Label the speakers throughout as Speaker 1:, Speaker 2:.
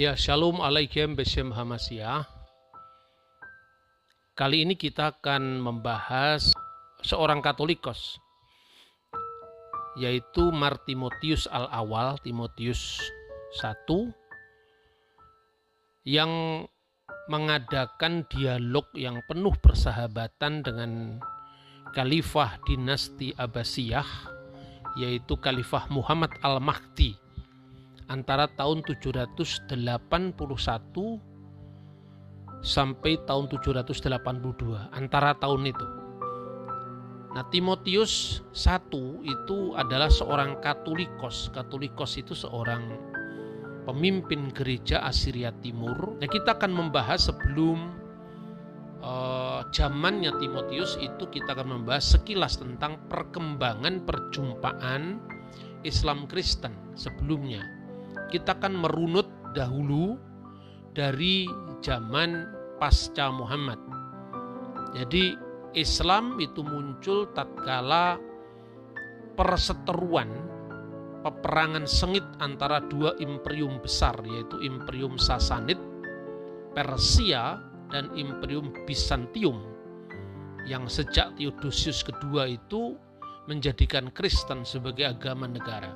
Speaker 1: Ya, Shalom Alaikum Beshem Hamasya. Kali ini kita akan membahas seorang Katolikos, yaitu Martimotius Al-Awal, Timotius I, yang mengadakan dialog yang penuh persahabatan dengan Khalifah dinasti Abbasiyah, yaitu Khalifah Muhammad Al-Mahdi antara tahun 781 sampai tahun 782 antara tahun itu. Nah, Timotius I itu adalah seorang Katolikos. Katolikos itu seorang pemimpin gereja Assyria Timur. Nah, kita akan membahas sebelum uh, zamannya Timotius itu kita akan membahas sekilas tentang perkembangan perjumpaan Islam Kristen sebelumnya kita akan merunut dahulu dari zaman pasca Muhammad. Jadi Islam itu muncul tatkala perseteruan peperangan sengit antara dua imperium besar yaitu Imperium Sasanid Persia dan Imperium Bizantium yang sejak Theodosius kedua itu menjadikan Kristen sebagai agama negara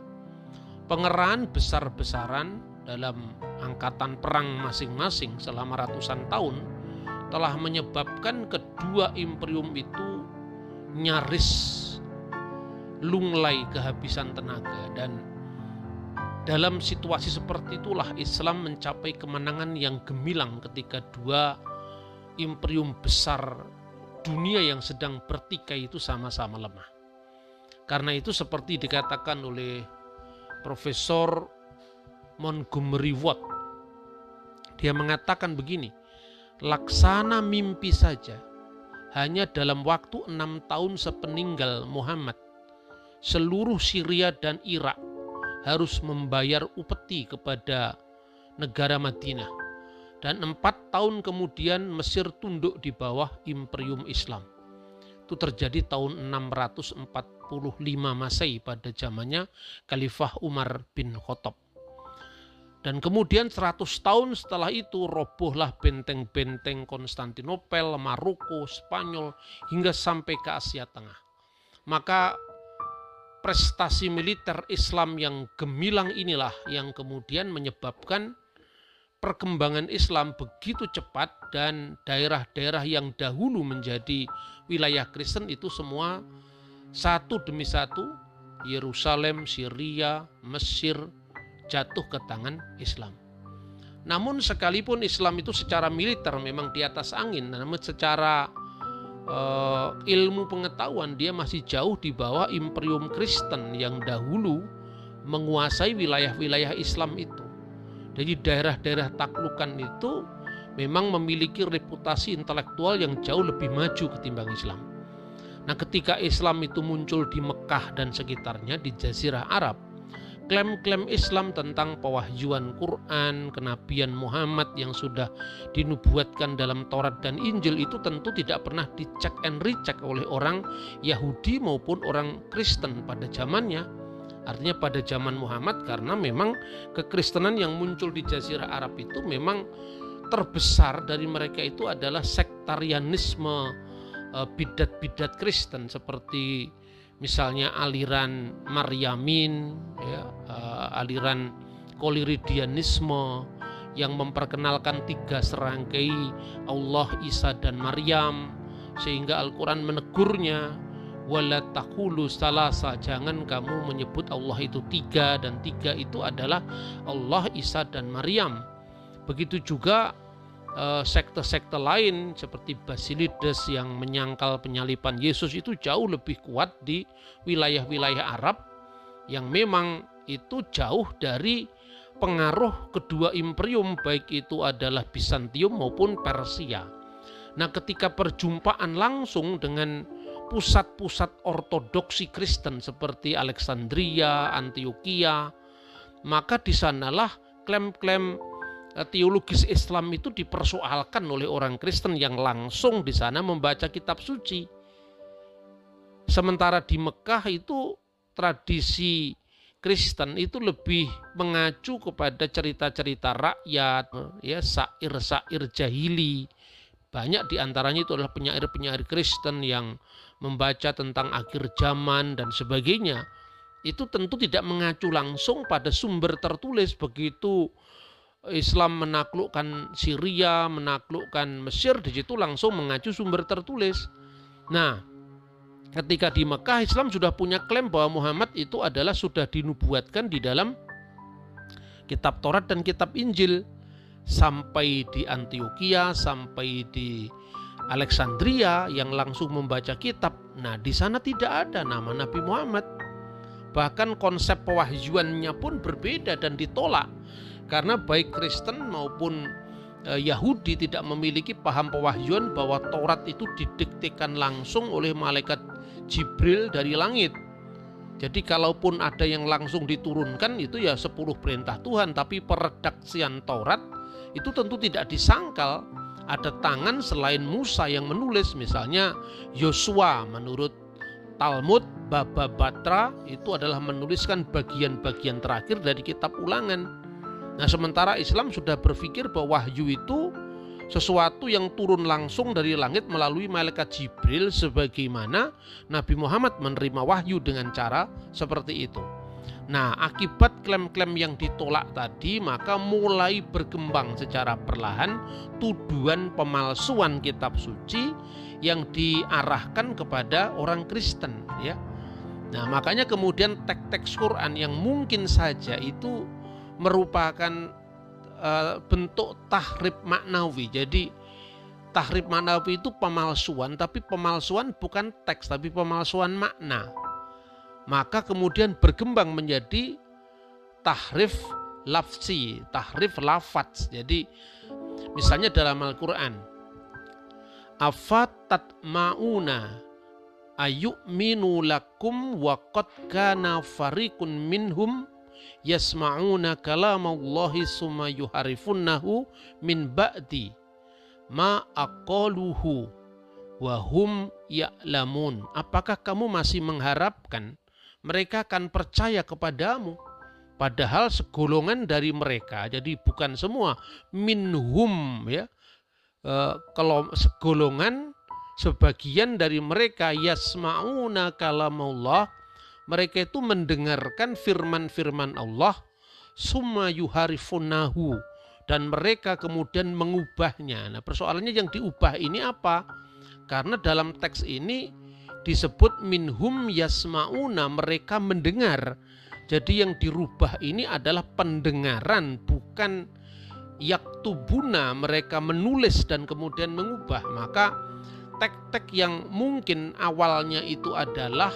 Speaker 1: pengerahan besar-besaran dalam angkatan perang masing-masing selama ratusan tahun telah menyebabkan kedua imperium itu nyaris lunglai kehabisan tenaga dan dalam situasi seperti itulah Islam mencapai kemenangan yang gemilang ketika dua imperium besar dunia yang sedang bertikai itu sama-sama lemah. Karena itu seperti dikatakan oleh Profesor Montgomery Watt. Dia mengatakan begini, laksana mimpi saja, hanya dalam waktu enam tahun sepeninggal Muhammad, seluruh Syria dan Irak harus membayar upeti kepada negara Madinah. Dan empat tahun kemudian Mesir tunduk di bawah Imperium Islam. Itu terjadi tahun 640 45 Masehi pada zamannya Khalifah Umar bin Khattab. Dan kemudian 100 tahun setelah itu robohlah benteng-benteng Konstantinopel, Maroko, Spanyol hingga sampai ke Asia Tengah. Maka prestasi militer Islam yang gemilang inilah yang kemudian menyebabkan perkembangan Islam begitu cepat dan daerah-daerah yang dahulu menjadi wilayah Kristen itu semua satu demi satu Yerusalem, Syria, Mesir jatuh ke tangan Islam. Namun sekalipun Islam itu secara militer memang di atas angin, namun secara uh, ilmu pengetahuan dia masih jauh di bawah imperium Kristen yang dahulu menguasai wilayah-wilayah Islam itu. Jadi daerah-daerah taklukan itu memang memiliki reputasi intelektual yang jauh lebih maju ketimbang Islam. Nah, ketika Islam itu muncul di Mekah dan sekitarnya di Jazirah Arab, klaim-klaim Islam tentang pewahyuan Quran, kenabian Muhammad yang sudah dinubuatkan dalam Taurat dan Injil itu tentu tidak pernah dicek and recheck oleh orang Yahudi maupun orang Kristen pada zamannya. Artinya pada zaman Muhammad karena memang kekristenan yang muncul di Jazirah Arab itu memang terbesar dari mereka itu adalah sektarianisme bidat-bidat Kristen seperti misalnya aliran Maryamin, ya, uh, aliran Koliridianisme yang memperkenalkan tiga serangkai Allah, Isa, dan Maryam sehingga Al-Quran menegurnya wala takulu salasa jangan kamu menyebut Allah itu tiga dan tiga itu adalah Allah, Isa, dan Maryam. Begitu juga Eh, sekte-sekte lain seperti Basilides yang menyangkal penyalipan Yesus itu jauh lebih kuat di wilayah-wilayah Arab yang memang itu jauh dari pengaruh kedua imperium baik itu adalah Bizantium maupun Persia. Nah, ketika perjumpaan langsung dengan pusat-pusat ortodoksi Kristen seperti Alexandria, Antioquia, maka di sanalah klaim-klaim Eh, teologis Islam itu dipersoalkan oleh orang Kristen yang langsung di sana membaca kitab suci. Sementara di Mekah itu tradisi Kristen itu lebih mengacu kepada cerita-cerita rakyat, ya sair-sair jahili. Banyak di antaranya itu adalah penyair-penyair Kristen yang membaca tentang akhir zaman dan sebagainya. Itu tentu tidak mengacu langsung pada sumber tertulis begitu Islam menaklukkan Syria, menaklukkan Mesir, di situ langsung mengacu sumber tertulis. Nah, ketika di Mekah Islam sudah punya klaim bahwa Muhammad itu adalah sudah dinubuatkan di dalam kitab Taurat dan kitab Injil sampai di Antioquia sampai di Alexandria yang langsung membaca kitab. Nah, di sana tidak ada nama Nabi Muhammad. Bahkan konsep pewahyuannya pun berbeda dan ditolak karena baik Kristen maupun Eh, Yahudi tidak memiliki paham pewahyuan bahwa Taurat itu didiktekan langsung oleh malaikat Jibril dari langit. Jadi kalaupun ada yang langsung diturunkan itu ya 10 perintah Tuhan, tapi peredaksian Taurat itu tentu tidak disangkal. Ada tangan selain Musa yang menulis. Misalnya Yosua menurut Talmud Baba Batra itu adalah menuliskan bagian-bagian terakhir dari kitab ulangan Nah, sementara Islam sudah berpikir bahwa wahyu itu sesuatu yang turun langsung dari langit melalui malaikat Jibril sebagaimana Nabi Muhammad menerima wahyu dengan cara seperti itu. Nah, akibat klaim-klaim yang ditolak tadi, maka mulai berkembang secara perlahan tuduhan pemalsuan kitab suci yang diarahkan kepada orang Kristen, ya. Nah, makanya kemudian teks-teks Quran yang mungkin saja itu merupakan uh, bentuk tahrib maknawi. Jadi tahrib maknawi itu pemalsuan, tapi pemalsuan bukan teks, tapi pemalsuan makna. Maka kemudian berkembang menjadi tahrif lafsi, tahrif lafaz. Jadi misalnya dalam Al-Quran, afatat mauna ayu'minu lakum wa qad kana farikun minhum yasma'una kalamallahi summa yuharifunnahu min ba'di ma aqaluhu wa hum ya'lamun. Apakah kamu masih mengharapkan mereka akan percaya kepadamu? Padahal segolongan dari mereka, jadi bukan semua minhum ya. E, kalau segolongan sebagian dari mereka yasma'una kalamullah mereka itu mendengarkan firman-firman Allah summa yuharifunahu dan mereka kemudian mengubahnya. Nah, persoalannya yang diubah ini apa? Karena dalam teks ini disebut minhum yasmauna mereka mendengar. Jadi yang dirubah ini adalah pendengaran bukan yaktubuna mereka menulis dan kemudian mengubah. Maka tek-tek yang mungkin awalnya itu adalah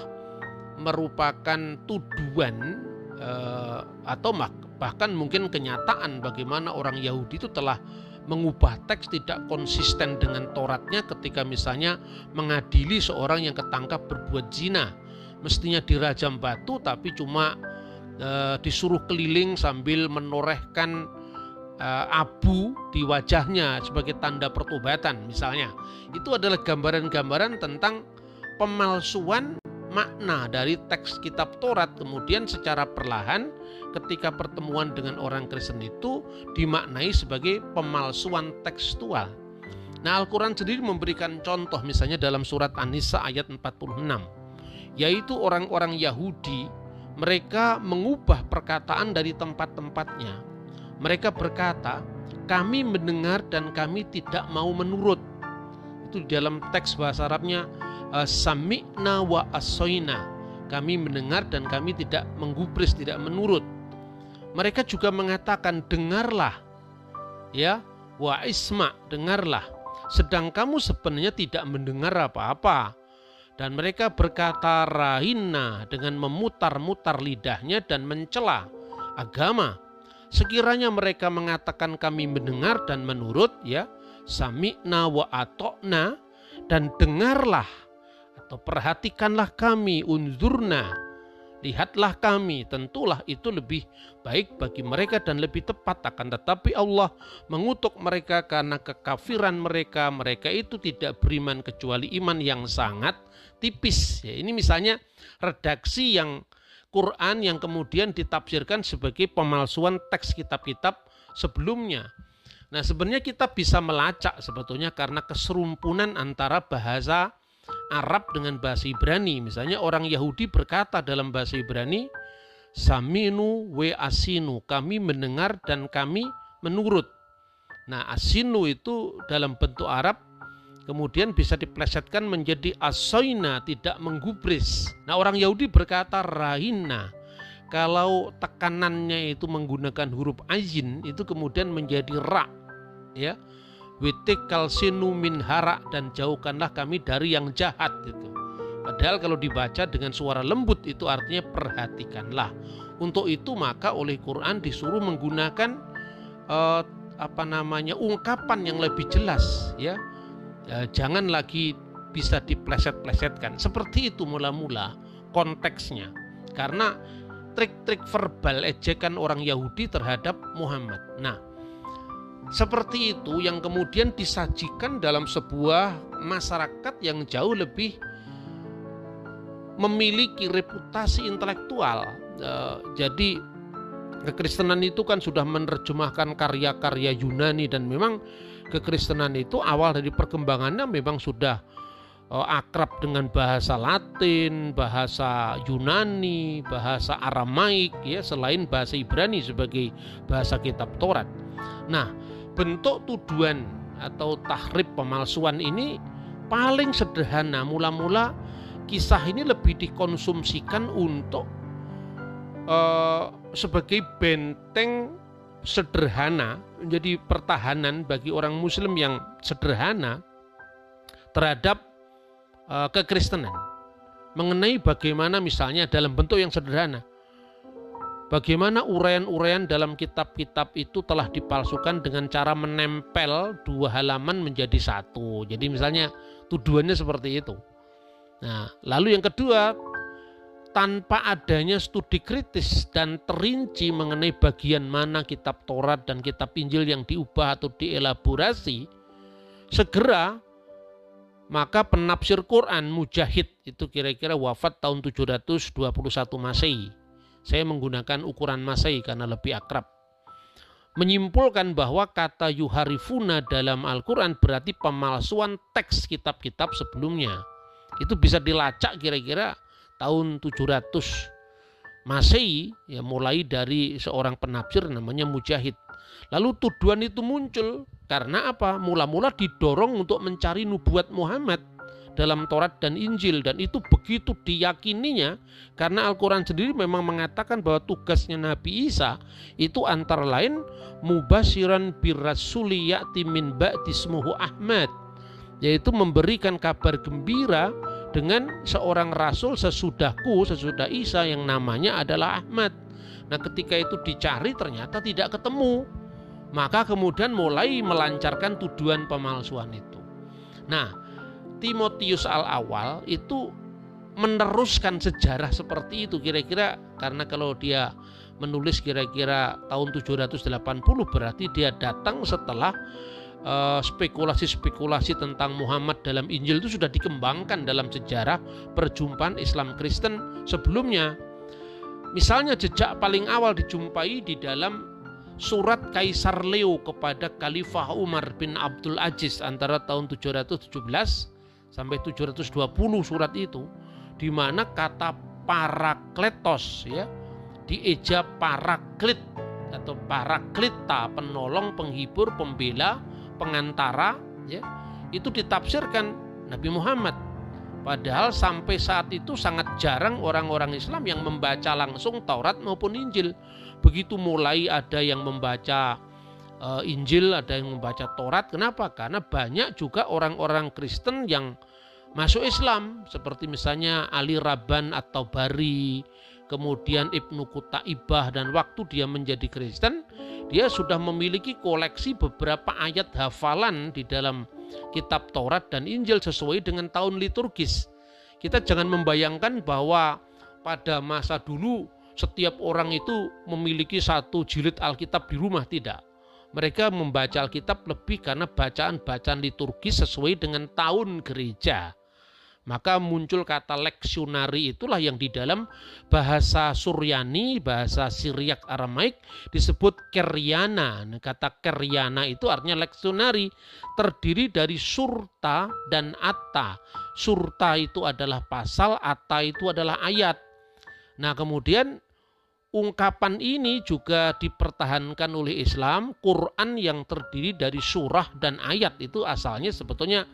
Speaker 1: merupakan tuduhan eh, atau bahkan mungkin kenyataan bagaimana orang Yahudi itu telah mengubah teks tidak konsisten dengan Toratnya ketika misalnya mengadili seorang yang ketangkap berbuat zina. Mestinya dirajam batu tapi cuma e, disuruh keliling sambil menorehkan e, abu di wajahnya sebagai tanda pertobatan misalnya. Itu adalah gambaran-gambaran tentang pemalsuan makna dari teks kitab Taurat kemudian secara perlahan ketika pertemuan dengan orang Kristen itu dimaknai sebagai pemalsuan tekstual. Nah Al-Quran sendiri memberikan contoh misalnya dalam surat An-Nisa ayat 46 yaitu orang-orang Yahudi mereka mengubah perkataan dari tempat-tempatnya. Mereka berkata, kami mendengar dan kami tidak mau menurut. Itu dalam teks bahasa Arabnya sami'na wa asoina. Kami mendengar dan kami tidak menggubris, tidak menurut. Mereka juga mengatakan dengarlah. Ya, wa isma, dengarlah. Sedang kamu sebenarnya tidak mendengar apa-apa. Dan mereka berkata rahina dengan memutar-mutar lidahnya dan mencela agama. Sekiranya mereka mengatakan kami mendengar dan menurut ya, sami'na wa atokna dan dengarlah atau perhatikanlah kami, unzurna, lihatlah kami, tentulah itu lebih baik bagi mereka dan lebih tepat akan tetapi Allah mengutuk mereka karena kekafiran mereka, mereka itu tidak beriman kecuali iman yang sangat tipis. Ya, ini misalnya redaksi yang Quran yang kemudian ditafsirkan sebagai pemalsuan teks kitab-kitab sebelumnya. Nah, sebenarnya kita bisa melacak sebetulnya karena keserumpunan antara bahasa Arab dengan bahasa Ibrani. Misalnya orang Yahudi berkata dalam bahasa Ibrani, Saminu we asinu, kami mendengar dan kami menurut. Nah, asinu itu dalam bentuk Arab kemudian bisa diplesetkan menjadi asoina, tidak menggubris. Nah orang Yahudi berkata rahina, kalau tekanannya itu menggunakan huruf ajin itu kemudian menjadi ra ya witikal sinu min hara dan jauhkanlah kami dari yang jahat itu padahal kalau dibaca dengan suara lembut itu artinya perhatikanlah untuk itu maka oleh Quran disuruh menggunakan uh, apa namanya ungkapan yang lebih jelas ya Eh, jangan lagi bisa dipleset-plesetkan. Seperti itu mula-mula konteksnya. Karena trik-trik verbal ejekan orang Yahudi terhadap Muhammad. Nah, seperti itu yang kemudian disajikan dalam sebuah masyarakat yang jauh lebih memiliki reputasi intelektual. Eh, jadi kekristenan itu kan sudah menerjemahkan karya-karya Yunani dan memang kekristenan itu awal dari perkembangannya memang sudah uh, akrab dengan bahasa Latin, bahasa Yunani, bahasa Aramaik ya selain bahasa Ibrani sebagai bahasa kitab Taurat. Nah, bentuk tuduhan atau tahrib pemalsuan ini paling sederhana. Mula-mula kisah ini lebih dikonsumsikan untuk uh, sebagai benteng sederhana menjadi pertahanan bagi orang muslim yang sederhana terhadap uh, kekristenan. Mengenai bagaimana misalnya dalam bentuk yang sederhana bagaimana uraian-uraian dalam kitab-kitab itu telah dipalsukan dengan cara menempel dua halaman menjadi satu jadi misalnya tuduhannya seperti itu nah lalu yang kedua tanpa adanya studi kritis dan terinci mengenai bagian mana kitab Taurat dan kitab Injil yang diubah atau dielaborasi, segera maka penafsir Quran Mujahid itu kira-kira wafat tahun 721 Masehi. Saya menggunakan ukuran Masehi karena lebih akrab. Menyimpulkan bahwa kata yuharifuna dalam Al-Quran berarti pemalsuan teks kitab-kitab sebelumnya. Itu bisa dilacak kira-kira tahun 700 Masehi ya mulai dari seorang penafsir namanya Mujahid. Lalu tuduhan itu muncul karena apa? Mula-mula didorong untuk mencari nubuat Muhammad dalam Taurat dan Injil dan itu begitu diyakininya karena Al-Qur'an sendiri memang mengatakan bahwa tugasnya Nabi Isa itu antara lain mubasyiran birrasuli ya'ti min ba'dismuhu Ahmad yaitu memberikan kabar gembira dengan seorang rasul sesudahku, sesudah Isa yang namanya adalah Ahmad. Nah, ketika itu dicari ternyata tidak ketemu. Maka kemudian mulai melancarkan tuduhan pemalsuan itu. Nah, Timotius al-awal itu meneruskan sejarah seperti itu kira-kira karena kalau dia menulis kira-kira tahun 780 berarti dia datang setelah Eh, spekulasi-spekulasi tentang Muhammad dalam Injil itu sudah dikembangkan dalam sejarah perjumpaan Islam Kristen sebelumnya. Misalnya jejak paling awal dijumpai di dalam surat Kaisar Leo kepada Khalifah Umar bin Abdul Aziz antara tahun 717 sampai 720 surat itu di mana kata parakletos ya dieja paraklit atau paraklita penolong penghibur pembela pengantara ya itu ditafsirkan Nabi Muhammad. Padahal sampai saat itu sangat jarang orang-orang Islam yang membaca langsung Taurat maupun Injil. Begitu mulai ada yang membaca uh, Injil ada yang membaca Taurat kenapa karena banyak juga orang-orang Kristen yang masuk Islam seperti misalnya Ali Rabban atau Bari kemudian Ibnu Kutaibah dan waktu dia menjadi Kristen dia sudah memiliki koleksi beberapa ayat hafalan di dalam kitab Taurat dan Injil sesuai dengan tahun liturgis. Kita jangan membayangkan bahwa pada masa dulu setiap orang itu memiliki satu jilid Alkitab di rumah tidak. Mereka membaca Alkitab lebih karena bacaan-bacaan liturgis sesuai dengan tahun gereja. Maka muncul kata leksionari itulah yang di dalam bahasa Suryani, bahasa Syriak Aramaik disebut keryana. Nah, kata keryana itu artinya leksionari, terdiri dari surta dan atta. Surta itu adalah pasal, atta itu adalah ayat. Nah kemudian ungkapan ini juga dipertahankan oleh Islam. Quran yang terdiri dari surah dan ayat itu asalnya sebetulnya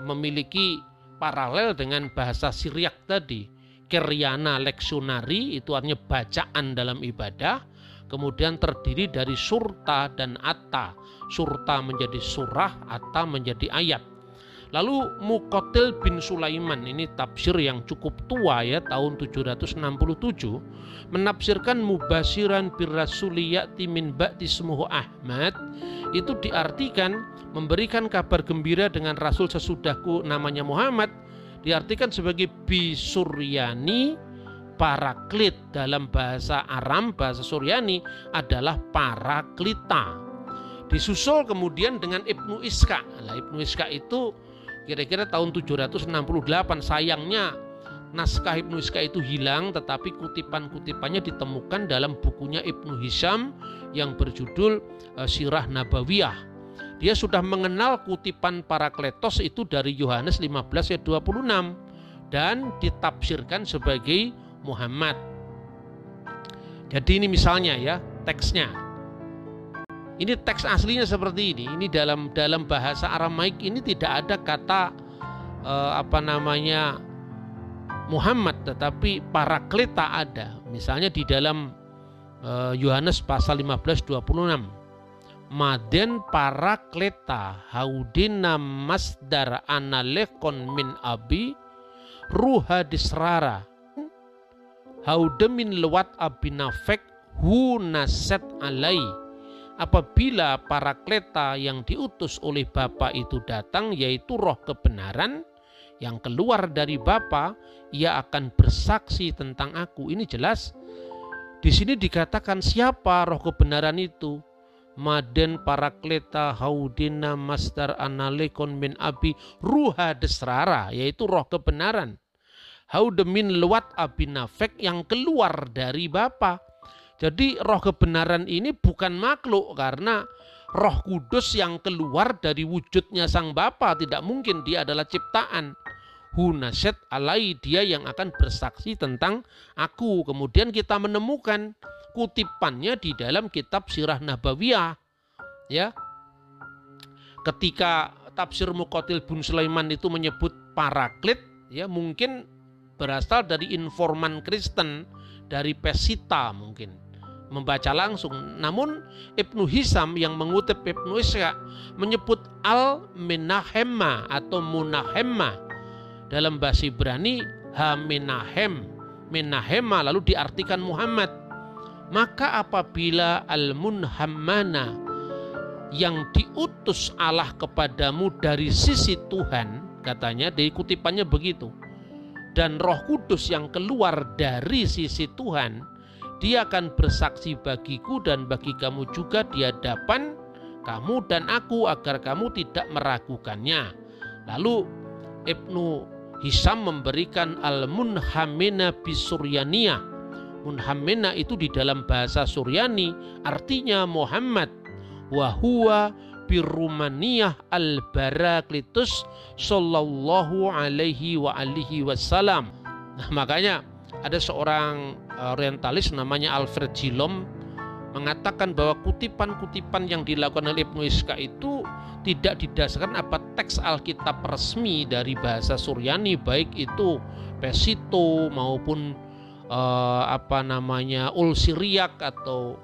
Speaker 1: memiliki paralel dengan bahasa Syriak tadi. Keryana leksionari itu artinya bacaan dalam ibadah. Kemudian terdiri dari surta dan atta. Surta menjadi surah, atta menjadi ayat. Lalu Mukotil bin Sulaiman ini tafsir yang cukup tua ya tahun 767 menafsirkan mubasiran birrasuliyati min ba'di Ahmad. Itu diartikan memberikan kabar gembira dengan rasul sesudahku namanya Muhammad. Diartikan sebagai bisuryani paraklit. Dalam bahasa Aram bahasa Suryani adalah paraklita. Disusul kemudian dengan Ibnu Iska. Nah, Ibnu Iska itu kira-kira tahun 768 sayangnya naskah Ibnu Iska itu hilang tetapi kutipan-kutipannya ditemukan dalam bukunya Ibnu Hisham yang berjudul eh, Sirah Nabawiyah dia sudah mengenal kutipan para kletos itu dari Yohanes 15 ayat 26 dan ditafsirkan sebagai Muhammad. Jadi ini misalnya ya teksnya. Ini teks aslinya seperti ini. Ini dalam dalam bahasa Aramaik ini tidak ada kata eh, apa namanya Muhammad tetapi para kleta ada. Misalnya di dalam eh, Yohanes pasal 15 26 Maden para kleta haudina masdar analekon min abi ruha disrara haudemin lewat abinafek hu naset alai apabila para kleta yang diutus oleh Bapa itu datang yaitu roh kebenaran yang keluar dari Bapa ia akan bersaksi tentang aku ini jelas di sini dikatakan siapa roh kebenaran itu Maden parakleta haudina masdar analekon min abi ruha desrara yaitu roh kebenaran. Haudemin lewat abinafek yang keluar dari Bapa. Jadi roh kebenaran ini bukan makhluk karena roh kudus yang keluar dari wujudnya sang Bapa tidak mungkin dia adalah ciptaan. Hunaset alai dia yang akan bersaksi tentang aku. Kemudian kita menemukan kutipannya di dalam kitab Sirah Nabawiyah. Ya. Ketika tafsir Muqatil bin Sulaiman itu menyebut paraklit, ya mungkin berasal dari informan Kristen dari Pesita mungkin membaca langsung. Namun Ibnu Hisam yang mengutip Ibnu Isya menyebut al menahema atau munahema dalam bahasa Ibrani ha menahem menahema lalu diartikan Muhammad maka apabila al-munhammana yang diutus Allah kepadamu dari sisi Tuhan, katanya dari kutipannya begitu. Dan Roh Kudus yang keluar dari sisi Tuhan, dia akan bersaksi bagiku dan bagi kamu juga di hadapan kamu dan aku agar kamu tidak meragukannya. Lalu Ibnu Hisam memberikan al-munhamina bisuryaniyah Munhammena itu di dalam bahasa Suryani artinya Muhammad. Wahua birumaniyah al-baraklitus sallallahu alaihi wa alihi wasallam. Nah, makanya ada seorang eh, orientalis namanya Alfred Jilom mengatakan bahwa kutipan-kutipan yang dilakukan oleh Ibnu Iska itu tidak didasarkan apa teks Alkitab resmi dari bahasa Suryani baik itu Pesito maupun uh, apa namanya ul Siriak atau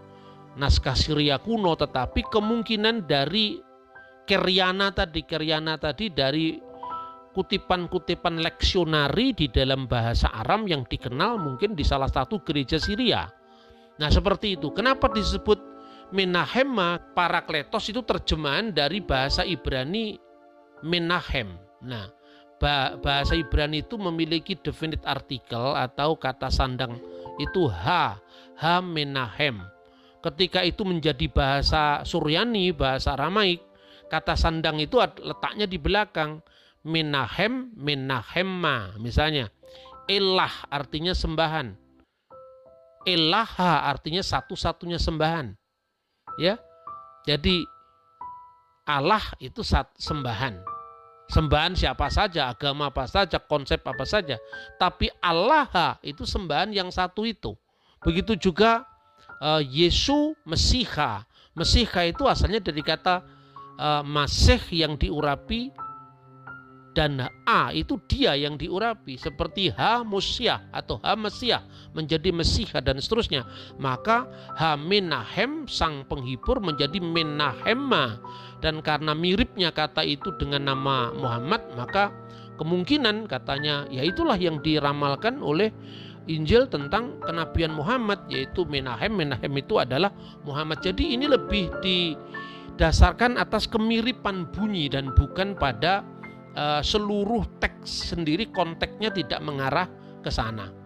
Speaker 1: naskah Syria kuno tetapi kemungkinan dari Keryana tadi Keryana tadi dari kutipan-kutipan leksionari di dalam bahasa Aram yang dikenal mungkin di salah satu gereja Syria. Nah seperti itu. Kenapa disebut Menahema Parakletos itu terjemahan dari bahasa Ibrani Menahem. Nah bahasa Ibrani itu memiliki definite artikel atau kata sandang itu ha, ha menahem. Ketika itu menjadi bahasa Suryani, bahasa Aramaik, kata sandang itu letaknya di belakang. Menahem, Menahemma. Misalnya, Elah artinya sembahan. Elaha artinya satu-satunya sembahan. Ya. Jadi Allah itu sembahan. Sembahan siapa saja, agama apa saja, konsep apa saja. Tapi Allah itu sembahan yang satu itu. Begitu juga uh, Yesu Mesiha. Mesiha itu asalnya dari kata uh, masih yang diurapi dan A itu dia yang diurapi seperti H Musyah atau H Mesiah menjadi Mesiha dan seterusnya. Maka H Menahem sang penghibur menjadi Menahemma dan karena miripnya kata itu dengan nama Muhammad maka kemungkinan katanya ya itulah yang diramalkan oleh Injil tentang kenabian Muhammad yaitu Menahem. Menahem itu adalah Muhammad. Jadi ini lebih didasarkan atas kemiripan bunyi dan bukan pada uh, seluruh teks sendiri konteksnya tidak mengarah ke sana.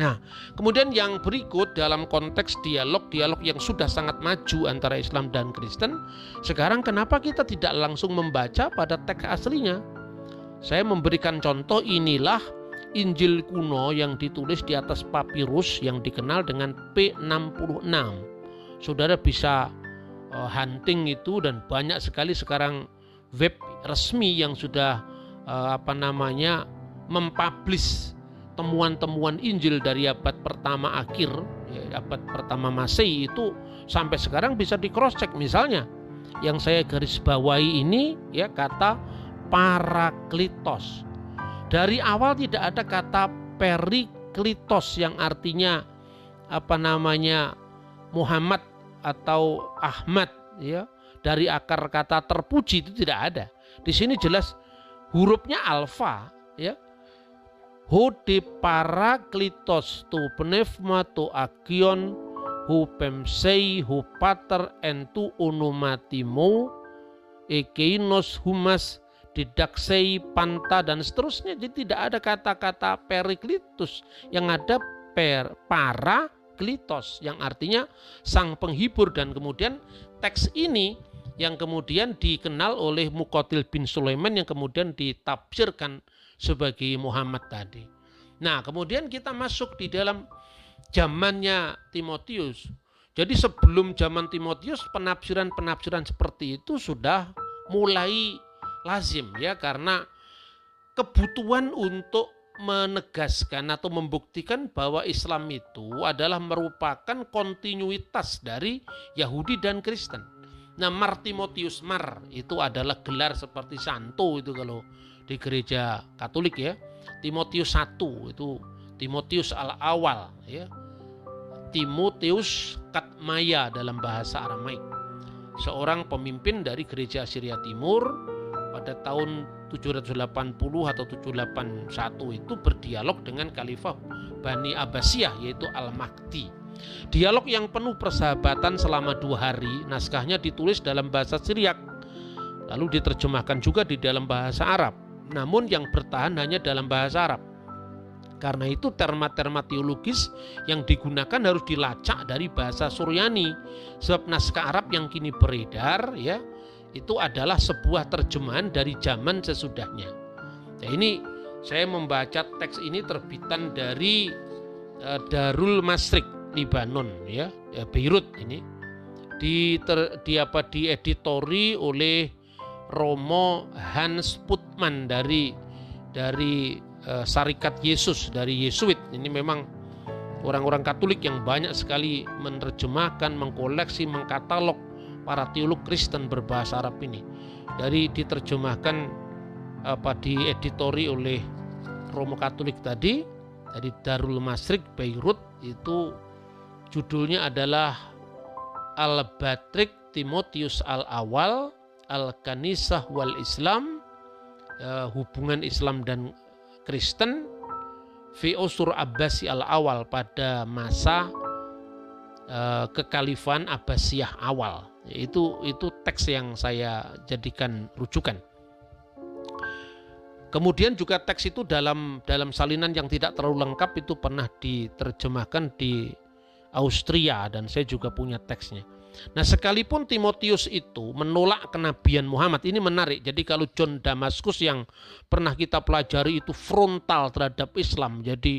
Speaker 1: Nah, kemudian yang berikut dalam konteks dialog-dialog yang sudah sangat maju antara Islam dan Kristen, sekarang kenapa kita tidak langsung membaca pada teks aslinya? Saya memberikan contoh inilah Injil kuno yang ditulis di atas papirus yang dikenal dengan P66. Saudara bisa uh, hunting itu dan banyak sekali sekarang web resmi yang sudah uh, apa namanya mempublish temuan-temuan Injil dari abad pertama akhir ya, abad pertama Masehi itu sampai sekarang bisa di cross check misalnya yang saya garis bawahi ini ya kata paraklitos. Dari awal tidak ada kata periklitos yang artinya apa namanya Muhammad atau Ahmad ya dari akar kata terpuji itu tidak ada. Di sini jelas hurufnya alfa ya. Hode paraklitos tu pneuma tu akion hu pemsei hu pater entu onomatimo ekeinos humas didaksei panta dan seterusnya. Jadi tidak ada kata-kata periklitus yang ada per para klitos yang artinya sang penghibur dan kemudian teks ini yang kemudian dikenal oleh Mukotil bin Sulaiman yang kemudian ditafsirkan sebagai Muhammad tadi. Nah, kemudian kita masuk di dalam zamannya Timotius. Jadi sebelum zaman Timotius penafsiran-penafsiran seperti itu sudah mulai lazim ya karena kebutuhan untuk menegaskan atau membuktikan bahwa Islam itu adalah merupakan kontinuitas dari Yahudi dan Kristen. Nah, Martimotius Mar itu adalah gelar seperti santo itu kalau di gereja Katolik ya. Timotius I itu Timotius al-awal ya. Timotius Katmaya dalam bahasa Aramaik. Seorang pemimpin dari gereja Syria Timur pada tahun 780 atau 781 itu berdialog dengan Khalifah Bani Abbasiyah yaitu Al-Mahdi Dialog yang penuh persahabatan selama dua hari, naskahnya ditulis dalam bahasa Syriak, lalu diterjemahkan juga di dalam bahasa Arab, namun yang bertahan hanya dalam bahasa Arab. Karena itu terma-terma teologis yang digunakan harus dilacak dari bahasa Suryani. Sebab naskah Arab yang kini beredar ya itu adalah sebuah terjemahan dari zaman sesudahnya. Nah, ini saya membaca teks ini terbitan dari uh, Darul Masrik Libanon ya, ya Beirut ini. Di ter, di apa dieditori oleh Romo Hans Putman dari dari uh, Sarikat Yesus dari Yesuit. Ini memang orang-orang Katolik yang banyak sekali menerjemahkan, mengkoleksi, mengkatalog para teolog Kristen berbahasa Arab ini. Dari diterjemahkan apa dieditori oleh Romo Katolik tadi dari Darul Masrik Beirut itu Judulnya adalah Al-Batrik Timotius Al-Awal Al-Kanisah wal Islam uh, hubungan Islam dan Kristen fi usur Abbasi Al-Awal pada masa uh, kekhalifan Abbasiyah awal. Itu itu teks yang saya jadikan rujukan. Kemudian juga teks itu dalam dalam salinan yang tidak terlalu lengkap itu pernah diterjemahkan di Austria dan saya juga punya teksnya. Nah, sekalipun Timotius itu menolak kenabian Muhammad, ini menarik. Jadi kalau John Damaskus yang pernah kita pelajari itu frontal terhadap Islam. Jadi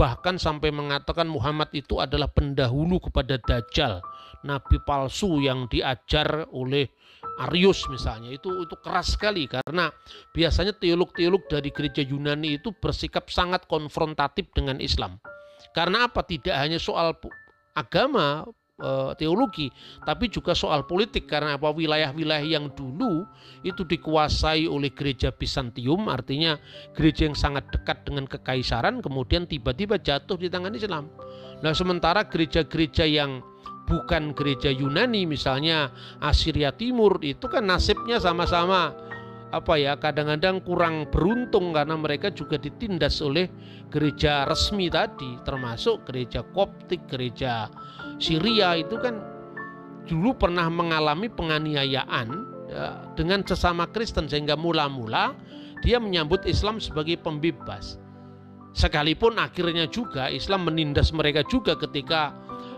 Speaker 1: bahkan sampai mengatakan Muhammad itu adalah pendahulu kepada Dajjal, nabi palsu yang diajar oleh Arius misalnya itu itu keras sekali karena biasanya teolog-teolog dari gereja Yunani itu bersikap sangat konfrontatif dengan Islam. Karena apa? Tidak hanya soal agama Eh, teologi, tapi juga soal politik karena apa wilayah-wilayah yang dulu itu dikuasai oleh gereja Bizantium, artinya gereja yang sangat dekat dengan kekaisaran, kemudian tiba-tiba jatuh di tangan Islam. Nah, sementara gereja-gereja yang bukan gereja Yunani, misalnya Assyria Timur, itu kan nasibnya sama-sama apa ya kadang-kadang kurang beruntung karena mereka juga ditindas oleh gereja resmi tadi termasuk gereja Koptik, gereja Syria itu kan dulu pernah mengalami penganiayaan ya, dengan sesama Kristen sehingga mula-mula dia menyambut Islam sebagai pembebas. Sekalipun akhirnya juga Islam menindas mereka juga ketika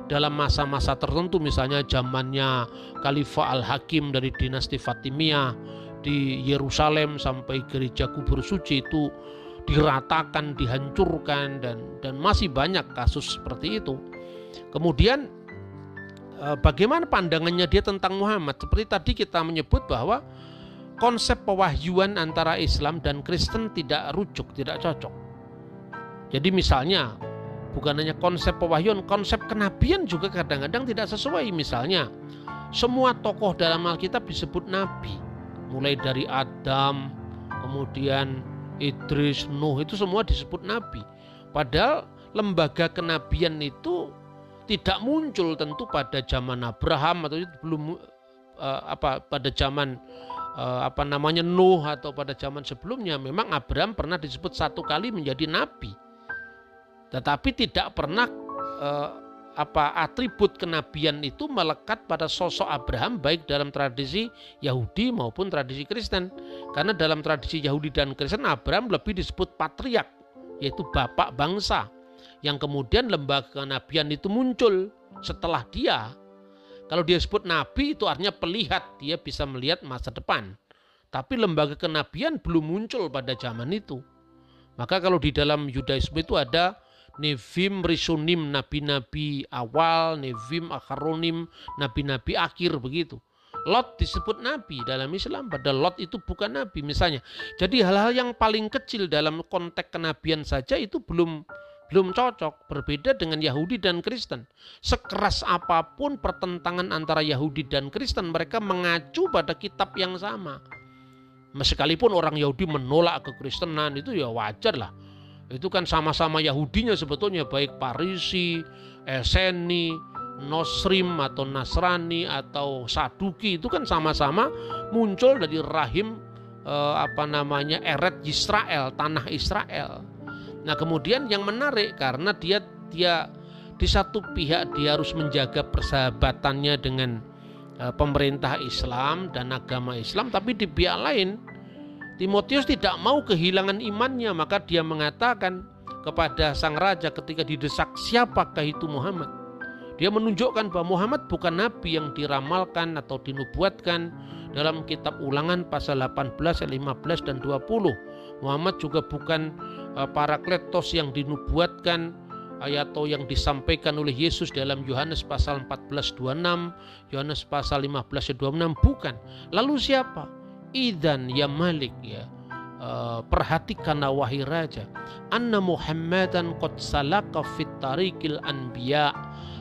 Speaker 1: dalam masa-masa tertentu misalnya zamannya Khalifah Al-Hakim dari dinasti Fatimiyah di Yerusalem sampai gereja kubur suci itu diratakan, dihancurkan dan dan masih banyak kasus seperti itu. Kemudian eh, bagaimana pandangannya dia tentang Muhammad? Seperti tadi kita menyebut bahwa konsep pewahyuan antara Islam dan Kristen tidak rujuk, tidak cocok. Jadi misalnya bukan hanya konsep pewahyuan, konsep kenabian juga kadang-kadang tidak sesuai. Misalnya semua tokoh dalam Alkitab disebut nabi mulai dari Adam, kemudian Idris, Nuh itu semua disebut nabi. Padahal lembaga kenabian itu tidak muncul tentu pada zaman Abraham atau belum uh, apa pada zaman uh, apa namanya Nuh atau pada zaman sebelumnya memang Abraham pernah disebut satu kali menjadi nabi. Tetapi tidak pernah uh, apa atribut kenabian itu melekat pada sosok Abraham baik dalam tradisi Yahudi maupun tradisi Kristen. Karena dalam tradisi Yahudi dan Kristen Abraham lebih disebut patriark yaitu bapak bangsa yang kemudian lembaga kenabian itu muncul setelah dia. Kalau dia sebut nabi itu artinya pelihat, dia bisa melihat masa depan. Tapi lembaga kenabian belum muncul pada zaman itu. Maka kalau di dalam Yudaisme itu ada Nevim Risunim nabi-nabi awal, Nevim Akharonim nabi-nabi akhir begitu. Lot disebut nabi dalam Islam, padahal Lot itu bukan nabi misalnya. Jadi hal-hal yang paling kecil dalam konteks kenabian saja itu belum belum cocok, berbeda dengan Yahudi dan Kristen. Sekeras apa pun pertentangan antara Yahudi dan Kristen, mereka mengacu pada kitab yang sama. Mesekalipun orang Yahudi menolak kekristenan itu ya wajar lah itu kan sama-sama Yahudinya sebetulnya baik Parisi, Eseni, Nosrim atau Nasrani atau Saduki itu kan sama-sama muncul dari rahim eh, apa namanya Eret Israel, tanah Israel. Nah, kemudian yang menarik karena dia dia di satu pihak dia harus menjaga persahabatannya dengan eh, pemerintah Islam dan agama Islam, tapi di pihak lain Timotius tidak mau kehilangan imannya, maka dia mengatakan kepada sang raja ketika didesak, "Siapakah itu Muhammad?" Dia menunjukkan bahwa Muhammad bukan nabi yang diramalkan atau dinubuatkan dalam kitab Ulangan pasal 18, 15 dan 20. Muhammad juga bukan uh, parakletos yang dinubuatkan atau yang disampaikan oleh Yesus dalam Yohanes pasal 14 26, Yohanes pasal 15 26 bukan. Lalu siapa? Idan ya Malik ya. Uh, perhatikanlah wahai raja. Anna Muhammadan qad salaka fit tariqil anbiya.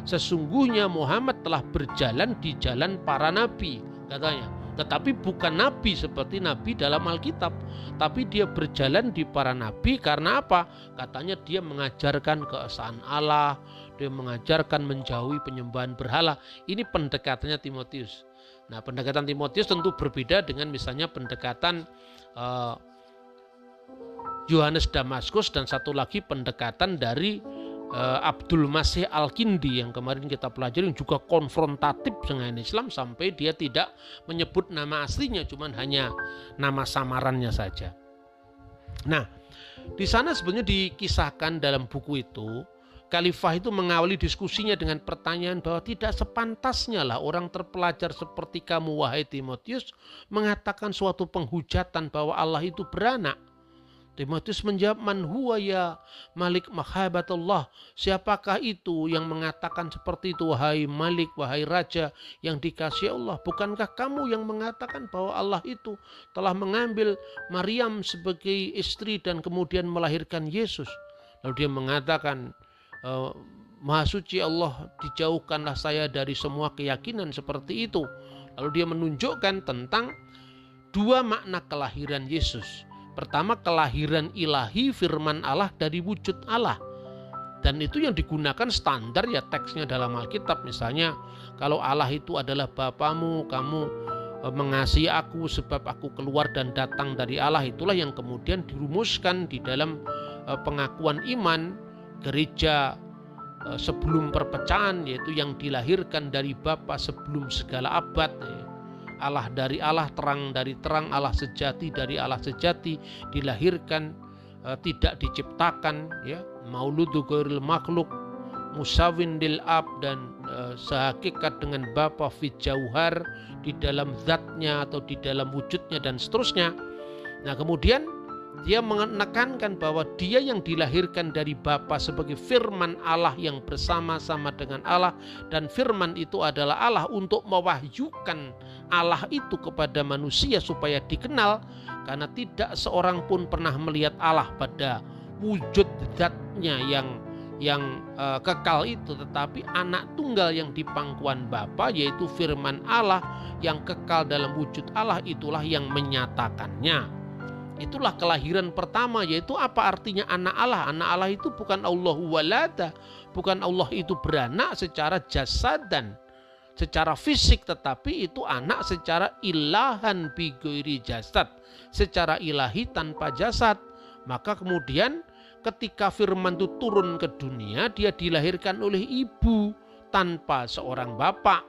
Speaker 1: Sesungguhnya Muhammad telah berjalan di jalan para nabi katanya. Tetapi bukan nabi seperti nabi dalam Alkitab tapi dia berjalan di para nabi karena apa? Katanya dia mengajarkan keesaan Allah dia mengajarkan menjauhi penyembahan berhala. Ini pendekatannya Timotius Nah, pendekatan Timotius tentu berbeda dengan misalnya pendekatan uh, Yohanes Damaskus dan satu lagi pendekatan dari uh, Abdul Masih Al-Kindi yang kemarin kita pelajari yang juga konfrontatif dengan Islam sampai dia tidak menyebut nama aslinya cuman hanya nama samarannya saja. Nah, di sana sebenarnya dikisahkan dalam buku itu Khalifah itu mengawali diskusinya dengan pertanyaan bahwa tidak sepantasnya lah orang terpelajar seperti kamu wahai Timotius mengatakan suatu penghujatan bahwa Allah itu beranak. Timotius menjawab man huwa ya malik mahabatullah. Siapakah itu yang mengatakan seperti itu wahai malik wahai raja yang dikasih Allah. Bukankah kamu yang mengatakan bahwa Allah itu telah mengambil Maryam sebagai istri dan kemudian melahirkan Yesus. Lalu dia mengatakan uh, Maha suci Allah dijauhkanlah saya dari semua keyakinan seperti itu. Lalu dia menunjukkan tentang dua makna kelahiran Yesus. Pertama kelahiran ilahi firman Allah dari wujud Allah. Dan itu yang digunakan standar ya teksnya dalam Alkitab. Misalnya kalau Allah itu adalah Bapamu, kamu eh, mengasihi aku sebab aku keluar dan datang dari Allah. Itulah yang kemudian dirumuskan di dalam eh, pengakuan iman gereja eh, sebelum perpecahan yaitu yang dilahirkan dari Bapa sebelum segala abad ya. Allah dari Allah terang dari terang Allah sejati dari Allah sejati dilahirkan eh, tidak diciptakan ya mauludu ghairil makhluk musawin lil ab dan uh, sehakikat dengan Bapa fit jauhar di dalam zatnya atau di dalam wujudnya dan seterusnya. Nah, kemudian dia menekankan bahwa dia yang dilahirkan dari Bapa sebagai firman Allah yang bersama-sama dengan Allah. Dan firman itu adalah Allah untuk mewahyukan Allah itu kepada manusia supaya dikenal. Karena tidak seorang pun pernah melihat Allah pada wujud zatnya yang yang uh, kekal itu. Tetapi anak tunggal yang di pangkuan Bapa yaitu firman Allah yang kekal dalam wujud Allah itulah yang menyatakannya. Itulah kelahiran pertama yaitu apa artinya anak Allah? Anak Allah itu bukan Allah walada, bukan Allah itu beranak secara jasad dan secara fisik tetapi itu anak secara ilahan bigoiri jasad, secara ilahi tanpa jasad. Maka kemudian ketika firman itu turun ke dunia, dia dilahirkan oleh ibu tanpa seorang bapak.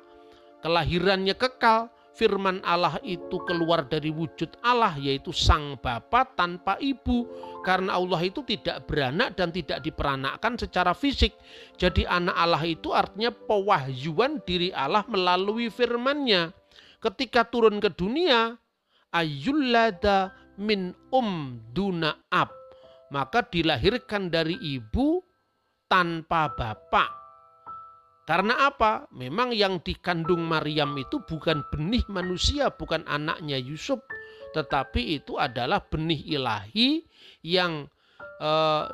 Speaker 1: Kelahirannya kekal, firman Allah itu keluar dari wujud Allah yaitu sang bapa tanpa ibu karena Allah itu tidak beranak dan tidak diperanakkan secara fisik. Jadi anak Allah itu artinya pewahyuan diri Allah melalui firman-Nya. Ketika turun ke dunia, ayyullada min um duna ab. Maka dilahirkan dari ibu tanpa bapak karena apa? Memang yang dikandung Maryam itu bukan benih manusia, bukan anaknya Yusuf, tetapi itu adalah benih ilahi yang eh,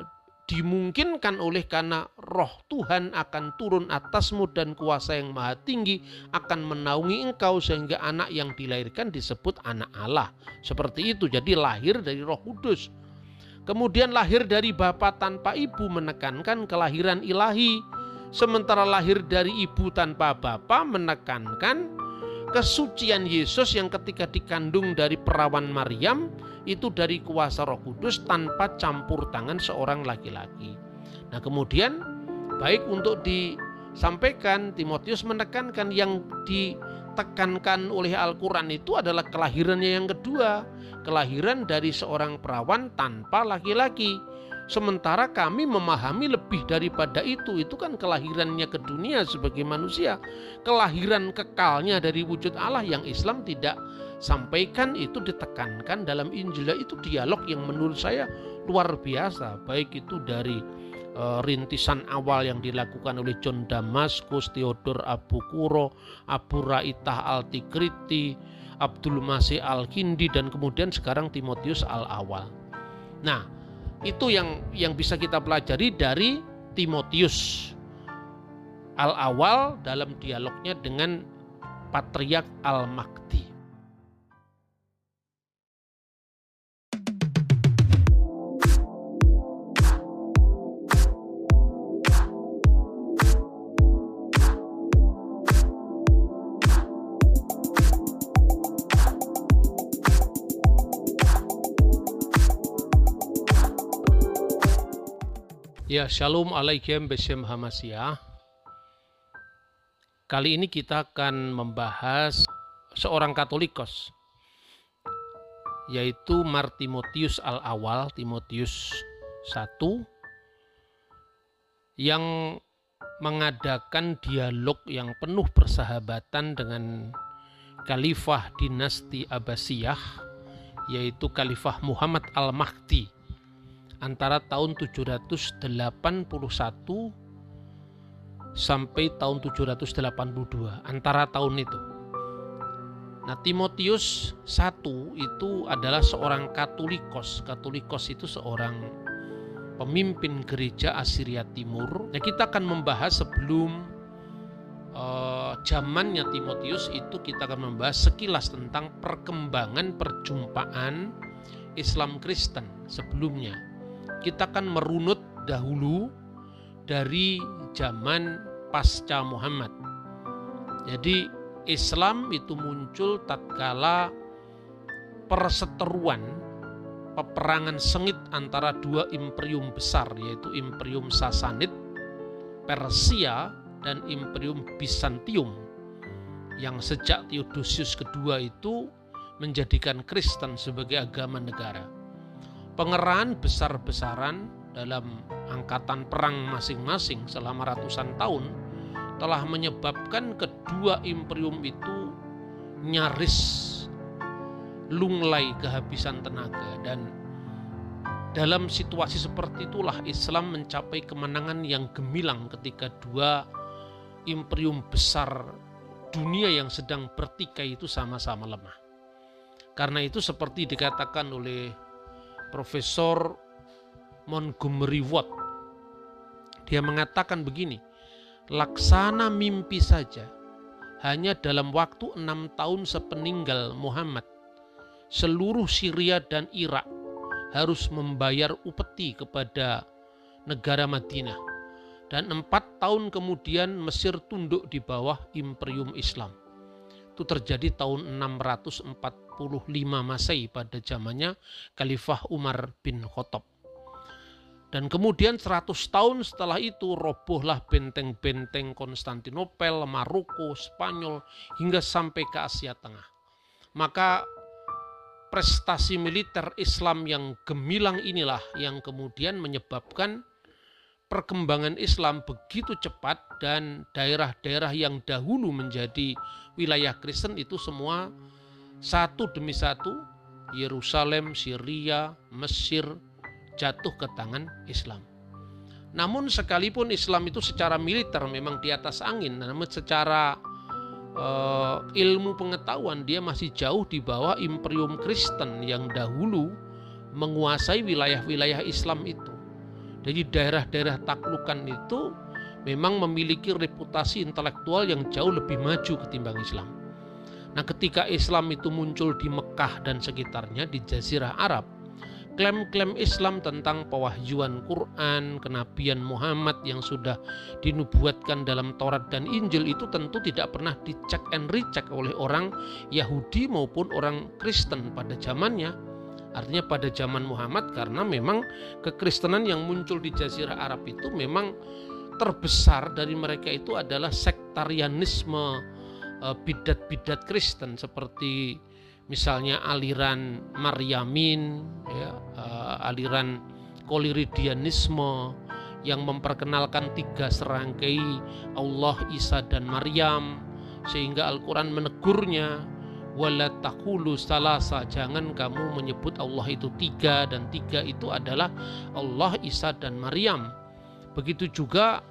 Speaker 1: dimungkinkan oleh karena roh Tuhan akan turun atasmu dan kuasa yang maha tinggi akan menaungi engkau sehingga anak yang dilahirkan disebut anak Allah. Seperti itu, jadi lahir dari roh kudus. Kemudian lahir dari bapa tanpa ibu menekankan kelahiran ilahi sementara lahir dari ibu tanpa bapa menekankan kesucian Yesus yang ketika dikandung dari perawan Maryam itu dari kuasa Roh Kudus tanpa campur tangan seorang laki-laki. Nah, kemudian baik untuk disampaikan Timotius menekankan yang ditekankan oleh Al-Qur'an itu adalah kelahirannya yang kedua, kelahiran dari seorang perawan tanpa laki-laki. Sementara kami memahami lebih daripada itu. Itu kan kelahirannya ke dunia sebagai manusia. Kelahiran kekalnya dari wujud Allah yang Islam tidak sampaikan itu ditekankan dalam Injil. Itu dialog yang menurut saya luar biasa. Baik itu dari e, rintisan awal yang dilakukan oleh John Damaskus, Theodor Abu Kuro, Abu Raitah Al-Tikriti, Abdul Masih Al-Kindi, dan kemudian sekarang Timotius Al-Awal. Nah, itu yang yang bisa kita pelajari dari Timotius al-awal dalam dialognya dengan Patriark Al-Makti. Ya, Shalom Alaikum. Kali ini kita akan membahas seorang Katolikos, yaitu Martimotius Al-Awal, Timotius 1, yang mengadakan dialog yang penuh persahabatan dengan Khalifah dinasti Abbasiyah yaitu Khalifah Muhammad Al-Mahdi antara tahun 781 sampai tahun 782 antara tahun itu. Nah, Timotius I itu adalah seorang Katolikos. Katolikos itu seorang pemimpin gereja Assyria Timur. Nah, kita akan membahas sebelum uh, zamannya Timotius itu kita akan membahas sekilas tentang perkembangan perjumpaan Islam Kristen sebelumnya. Kita akan merunut dahulu dari zaman pasca Muhammad. Jadi Islam itu muncul tatkala perseteruan peperangan sengit antara dua imperium besar yaitu Imperium Sasanid Persia dan Imperium Bizantium yang sejak Theodosius kedua itu menjadikan Kristen sebagai agama negara. Pengerahan besar-besaran dalam angkatan perang masing-masing selama ratusan tahun telah menyebabkan kedua imperium itu nyaris lunglai kehabisan tenaga dan dalam situasi seperti itulah Islam mencapai kemenangan yang gemilang ketika dua imperium besar dunia yang sedang bertikai itu sama-sama lemah. Karena itu seperti dikatakan oleh Profesor Montgomery Watt. Dia mengatakan begini, laksana mimpi saja hanya dalam waktu enam tahun sepeninggal Muhammad seluruh Syria dan Irak harus membayar upeti kepada negara Madinah. Dan empat tahun kemudian Mesir tunduk di bawah Imperium Islam. Itu terjadi tahun 645 Masehi pada zamannya Khalifah Umar bin Khattab. Dan kemudian 100 tahun setelah itu robohlah benteng-benteng Konstantinopel, Maroko, Spanyol hingga sampai ke Asia Tengah. Maka prestasi militer Islam yang gemilang inilah yang kemudian menyebabkan perkembangan Islam begitu cepat dan daerah-daerah yang dahulu menjadi wilayah Kristen itu semua satu demi satu Yerusalem, Syria, Mesir jatuh ke tangan Islam. Namun sekalipun Islam itu secara militer memang di atas angin, namun secara uh, ilmu pengetahuan dia masih jauh di bawah imperium Kristen yang dahulu menguasai wilayah-wilayah Islam itu. Jadi daerah-daerah taklukan itu memang memiliki reputasi intelektual yang jauh lebih maju ketimbang Islam. Nah, ketika Islam itu muncul di Mekah dan sekitarnya di Jazirah Arab, klaim-klaim Islam tentang pewahyuan Quran, kenabian Muhammad yang sudah dinubuatkan dalam Taurat dan Injil itu tentu tidak pernah dicek and recheck oleh orang Yahudi maupun orang Kristen pada zamannya. Artinya pada zaman Muhammad karena memang kekristenan yang muncul di Jazirah Arab itu memang terbesar dari mereka itu adalah sektarianisme bidat-bidat Kristen seperti misalnya aliran Maryamin, ya, uh, aliran Koliridianisme yang memperkenalkan tiga serangkai Allah, Isa, dan Maryam sehingga Al-Quran menegurnya wala takulu salasa jangan kamu menyebut Allah itu tiga dan tiga itu adalah Allah, Isa, dan Maryam. Begitu juga Eh,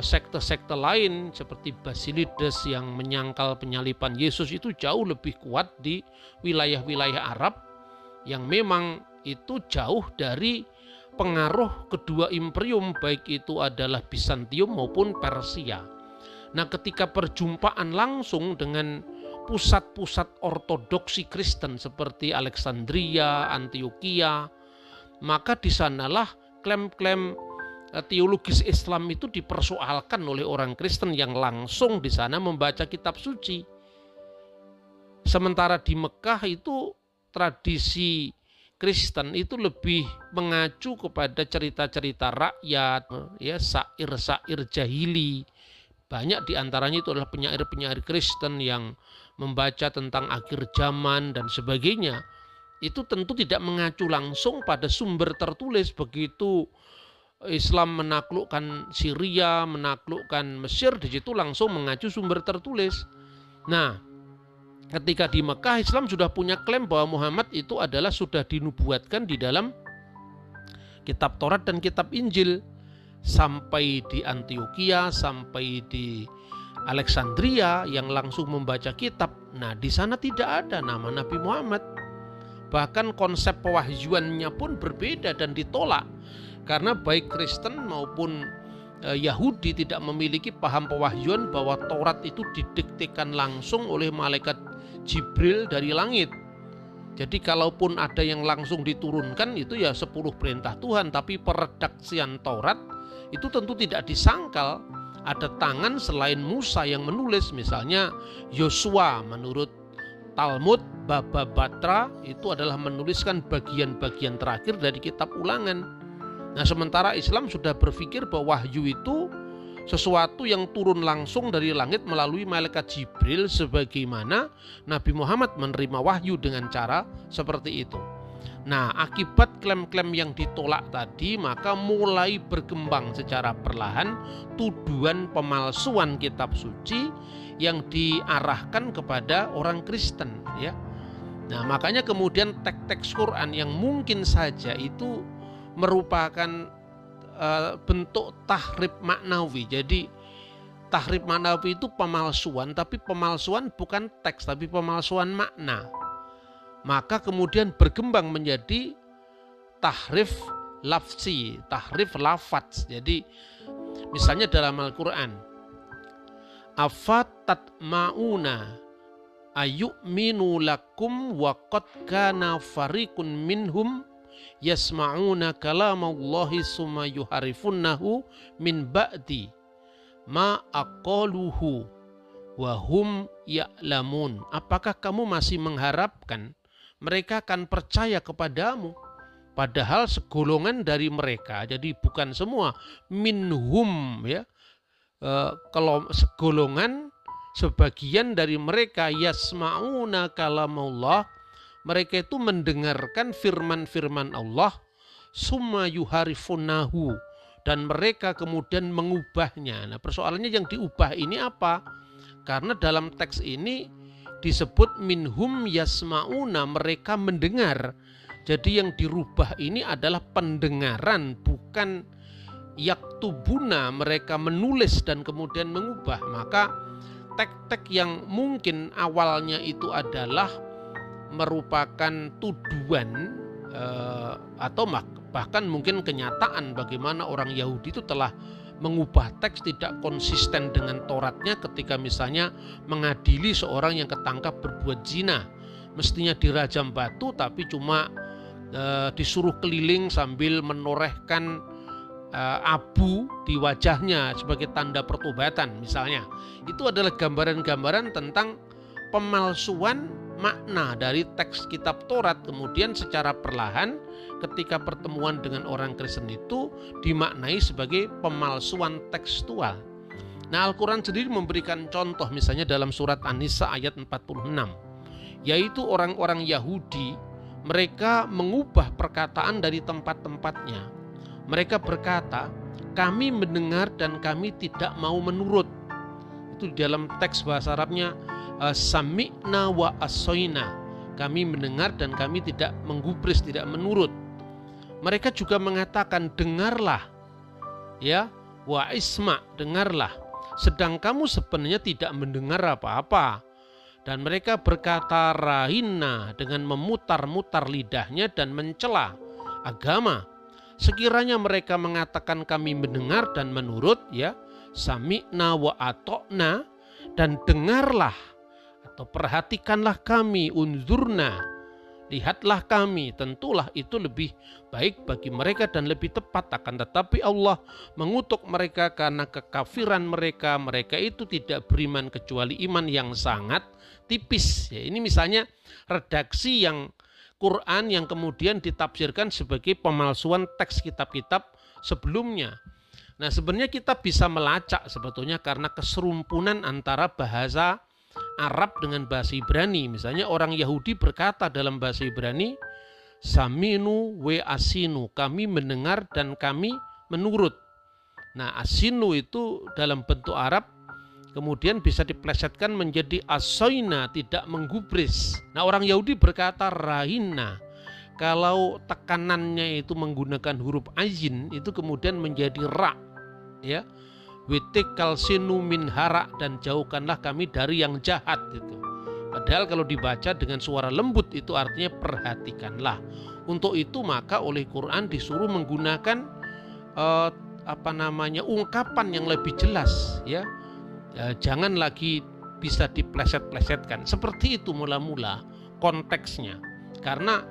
Speaker 1: sekte-sekte lain seperti Basilides yang menyangkal penyalipan Yesus itu jauh lebih kuat di wilayah-wilayah Arab yang memang itu jauh dari pengaruh kedua imperium baik itu adalah Bizantium maupun Persia. Nah, ketika perjumpaan langsung dengan pusat-pusat ortodoksi Kristen seperti Alexandria, Antioquia, maka di sanalah klaim-klaim Eh, teologis Islam itu dipersoalkan oleh orang Kristen yang langsung di sana membaca kitab suci. Sementara di Mekah itu tradisi Kristen itu lebih mengacu kepada cerita-cerita rakyat, ya sair-sair jahili. Banyak di antaranya itu adalah penyair-penyair Kristen yang membaca tentang akhir zaman dan sebagainya. Itu tentu tidak mengacu langsung pada sumber tertulis begitu Islam menaklukkan Syria, menaklukkan Mesir, di situ langsung mengacu sumber tertulis. Nah, ketika di Mekah Islam sudah punya klaim bahwa Muhammad itu adalah sudah dinubuatkan di dalam kitab Taurat dan kitab Injil sampai di Antioquia, sampai di Alexandria yang langsung membaca kitab. Nah, di sana tidak ada nama Nabi Muhammad. Bahkan konsep pewahyuannya pun berbeda dan ditolak karena baik Kristen maupun eh, Yahudi tidak memiliki paham pewahyuan bahwa Taurat itu didiktekan langsung oleh malaikat Jibril dari langit. Jadi kalaupun ada yang langsung diturunkan itu ya 10 perintah Tuhan. Tapi peredaksian Taurat itu tentu tidak disangkal. Ada tangan selain Musa yang menulis. Misalnya Yosua menurut Talmud Baba Batra itu adalah menuliskan bagian-bagian terakhir dari kitab ulangan Nah, sementara Islam sudah berpikir bahwa wahyu itu sesuatu yang turun langsung dari langit melalui malaikat Jibril sebagaimana Nabi Muhammad menerima wahyu dengan cara seperti itu. Nah, akibat klaim-klaim yang ditolak tadi, maka mulai berkembang secara perlahan tuduhan pemalsuan kitab suci yang diarahkan kepada orang Kristen, ya. Nah, makanya kemudian teks-teks Quran yang mungkin saja itu merupakan uh, bentuk tahrib maknawi. Jadi tahrib maknawi itu pemalsuan, tapi pemalsuan bukan teks, tapi pemalsuan makna. Maka kemudian berkembang menjadi tahrif lafzi, tahrif lafaz. Jadi misalnya dalam Al-Quran, afatat mauna ayu'minu lakum wa kana fariqun minhum yasma'una kalamallahi summa yuharifunnahu min ba'di ma aqaluhu wa hum ya'lamun. Apakah kamu masih mengharapkan mereka akan percaya kepadamu? Padahal segolongan dari mereka, jadi bukan semua minhum ya. E, kalau segolongan sebagian dari mereka yasma'una kalamullah mereka itu mendengarkan firman-firman Allah summa yuharifunahu dan mereka kemudian mengubahnya. Nah, persoalannya yang diubah ini apa? Karena dalam teks ini disebut minhum yasmauna mereka mendengar. Jadi yang dirubah ini adalah pendengaran bukan yaktubuna mereka menulis dan kemudian mengubah. Maka tek-tek yang mungkin awalnya itu adalah merupakan tuduhan eh, atau bahkan mungkin kenyataan bagaimana orang Yahudi itu telah mengubah teks tidak konsisten dengan Tauratnya ketika misalnya mengadili seorang yang ketangkap berbuat zina. Mestinya dirajam batu tapi cuma e, disuruh keliling sambil menorehkan e, abu di wajahnya sebagai tanda pertobatan misalnya. Itu adalah gambaran-gambaran tentang pemalsuan makna dari teks kitab Taurat kemudian secara perlahan ketika pertemuan dengan orang Kristen itu dimaknai sebagai pemalsuan tekstual. Nah Al-Quran sendiri memberikan contoh misalnya dalam surat An-Nisa ayat 46 yaitu orang-orang Yahudi mereka mengubah perkataan dari tempat-tempatnya. Mereka berkata, kami mendengar dan kami tidak mau menurut. Itu dalam teks bahasa Arabnya Eh, sami'na wa asoina. Kami mendengar dan kami tidak menggubris, tidak menurut. Mereka juga mengatakan dengarlah. Ya, wa isma, dengarlah. Sedang kamu sebenarnya tidak mendengar apa-apa. Dan mereka berkata rahina dengan memutar-mutar lidahnya dan mencela agama. Sekiranya mereka mengatakan kami mendengar dan menurut ya, sami'na wa atokna dan dengarlah atau perhatikanlah kami, unzurna, lihatlah kami, tentulah itu lebih baik bagi mereka dan lebih tepat akan tetapi Allah mengutuk mereka karena kekafiran mereka, mereka itu tidak beriman kecuali iman yang sangat tipis. Ya, ini misalnya redaksi yang Quran yang kemudian ditafsirkan sebagai pemalsuan teks kitab-kitab sebelumnya. Nah, sebenarnya kita bisa melacak sebetulnya karena keserumpunan antara bahasa Arab dengan bahasa Ibrani. Misalnya orang Yahudi berkata dalam bahasa Ibrani, Saminu we asinu, kami mendengar dan kami menurut. Nah, asinu itu dalam bentuk Arab kemudian bisa diplesetkan menjadi asoina, tidak menggubris. Nah, orang Yahudi berkata rahina. Kalau tekanannya itu menggunakan huruf ayin itu kemudian menjadi ra. Ya. Witik kalsinu min hara dan jauhkanlah kami dari yang jahat itu. Padahal kalau dibaca dengan suara lembut itu artinya perhatikanlah. Untuk itu maka oleh Quran disuruh menggunakan uh, apa namanya ungkapan yang lebih jelas ya. Uh, jangan lagi bisa dipleset-plesetkan. Seperti itu mula-mula konteksnya. Karena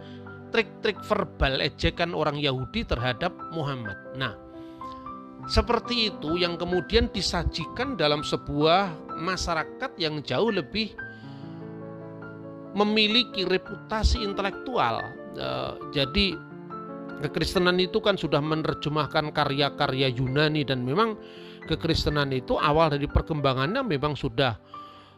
Speaker 1: trik-trik verbal ejekan orang Yahudi terhadap Muhammad. Nah, seperti itu yang kemudian disajikan dalam sebuah masyarakat yang jauh lebih memiliki reputasi intelektual. Eh, jadi kekristenan itu kan sudah menerjemahkan karya-karya Yunani dan memang kekristenan itu awal dari perkembangannya memang sudah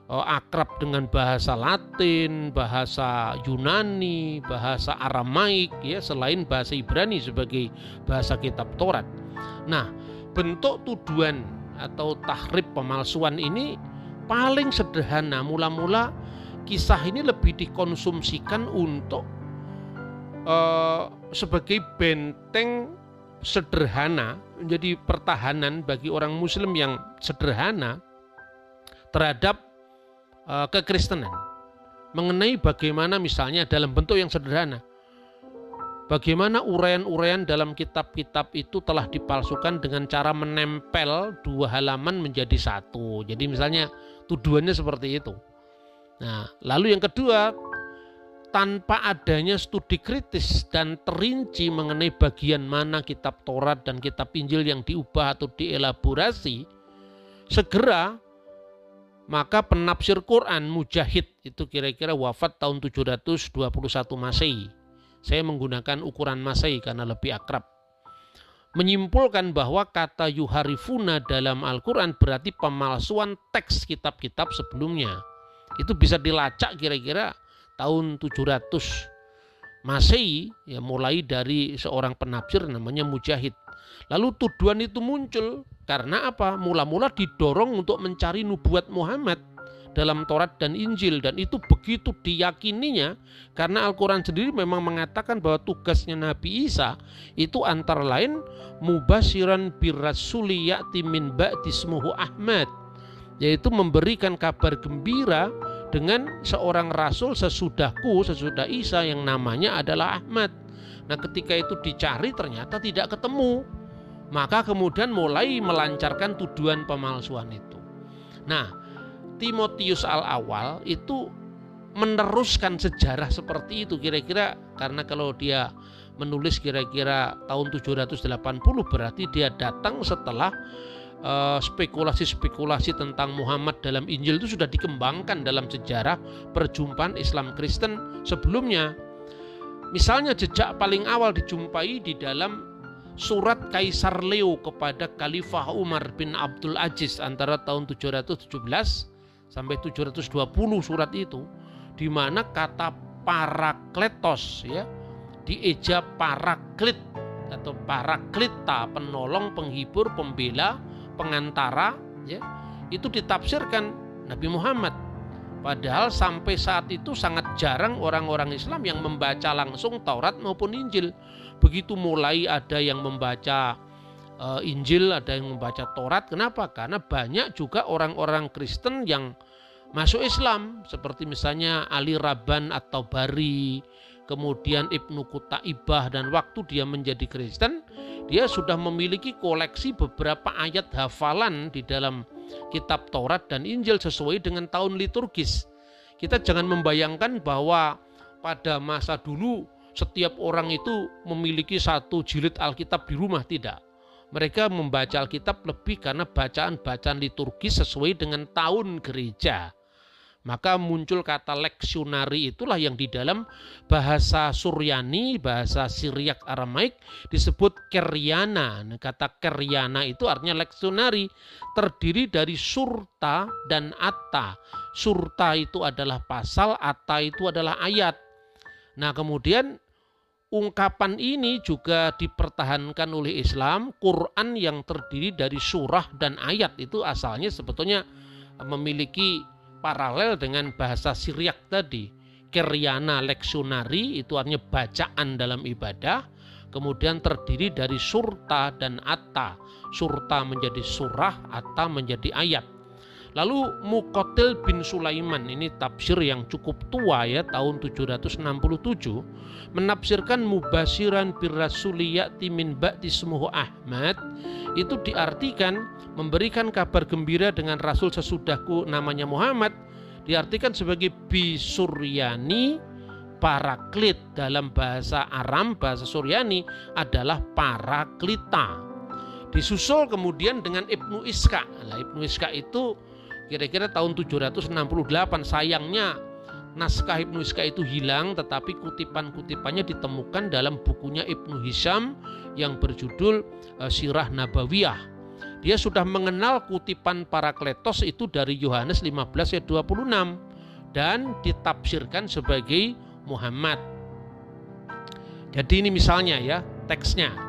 Speaker 1: eh, akrab dengan bahasa Latin, bahasa Yunani, bahasa Aramaik ya selain bahasa Ibrani sebagai bahasa kitab Taurat. Nah, bentuk tuduhan atau tahrib pemalsuan ini paling sederhana. Mula-mula kisah ini lebih dikonsumsikan untuk uh, sebagai benteng sederhana menjadi pertahanan bagi orang muslim yang sederhana terhadap uh, kekristenan. Mengenai bagaimana misalnya dalam bentuk yang sederhana bagaimana uraian-uraian dalam kitab-kitab itu telah dipalsukan dengan cara menempel dua halaman menjadi satu jadi misalnya tuduhannya seperti itu Nah, lalu yang kedua, tanpa adanya studi kritis dan terinci mengenai bagian mana kitab Taurat dan kitab Injil yang diubah atau dielaborasi, segera maka penafsir Quran Mujahid itu kira-kira wafat tahun 721 Masehi. Saya menggunakan ukuran Masehi karena lebih akrab. Menyimpulkan bahwa kata yuharifuna dalam Al-Quran berarti pemalsuan teks kitab-kitab sebelumnya itu bisa dilacak kira-kira tahun 700 Masehi ya mulai dari seorang penafsir namanya Mujahid. Lalu tuduhan itu muncul karena apa? Mula-mula didorong untuk mencari nubuat Muhammad dalam Taurat dan Injil dan itu begitu diyakininya karena Al-Qur'an sendiri memang mengatakan bahwa tugasnya Nabi Isa itu antara lain mubasyiran birrasuli ya'ti min ba'dismuhu Ahmad yaitu memberikan kabar gembira dengan seorang rasul sesudahku, sesudah Isa yang namanya adalah Ahmad. Nah, ketika itu dicari ternyata tidak ketemu. Maka kemudian mulai melancarkan tuduhan pemalsuan itu. Nah, Timotius al-awal itu meneruskan sejarah seperti itu kira-kira karena kalau dia menulis kira-kira tahun 780 berarti dia datang setelah Eh, spekulasi-spekulasi tentang Muhammad dalam Injil itu sudah dikembangkan dalam sejarah perjumpaan Islam Kristen sebelumnya. Misalnya jejak paling awal dijumpai di dalam surat Kaisar Leo kepada Khalifah Umar bin Abdul Aziz antara tahun 717 sampai 720 surat itu di mana kata parakletos ya dieja paraklit atau paraklita penolong penghibur pembela pengantara ya itu ditafsirkan Nabi Muhammad. Padahal sampai saat itu sangat jarang orang-orang Islam yang membaca langsung Taurat maupun Injil. Begitu mulai ada yang membaca uh, Injil ada yang membaca Taurat kenapa karena banyak juga orang-orang Kristen yang masuk Islam seperti misalnya Ali Rabban atau Bari kemudian Ibnu Kutaibah dan waktu dia menjadi Kristen dia sudah memiliki koleksi beberapa ayat hafalan di dalam kitab Taurat dan Injil sesuai dengan tahun liturgis. Kita jangan membayangkan bahwa pada masa dulu setiap orang itu memiliki satu jilid Alkitab di rumah tidak. Mereka membaca Alkitab lebih karena bacaan-bacaan liturgis sesuai dengan tahun gereja. Maka muncul kata leksionari itulah yang di dalam bahasa Suryani, bahasa Syriak Aramaik disebut keryana. Nah, kata keryana itu artinya leksionari, terdiri dari surta dan atta. Surta itu adalah pasal, atta itu adalah ayat. Nah kemudian ungkapan ini juga dipertahankan oleh Islam. Quran yang terdiri dari surah dan ayat itu asalnya sebetulnya memiliki paralel dengan bahasa Syriak tadi. Keryana leksionari itu artinya bacaan dalam ibadah. Kemudian terdiri dari surta dan atta. Surta menjadi surah, atta menjadi ayat. Lalu Mukotil bin Sulaiman ini tafsir yang cukup tua ya tahun 767 menafsirkan mubasiran birrasuliyati min ba'di Ahmad. Itu diartikan memberikan kabar gembira dengan rasul sesudahku namanya Muhammad. Diartikan sebagai bisuryani paraklit dalam bahasa Aram bahasa Suryani adalah paraklita. Disusul kemudian dengan Ibnu Iska. Nah, Ibnu Iska itu kira-kira tahun 768 sayangnya naskah Ibnu Iska itu hilang tetapi kutipan-kutipannya ditemukan dalam bukunya Ibnu Hisham yang berjudul eh, Sirah Nabawiyah. Dia sudah mengenal kutipan para kletos itu dari Yohanes 15 ayat 26 dan ditafsirkan sebagai Muhammad. Jadi ini misalnya ya teksnya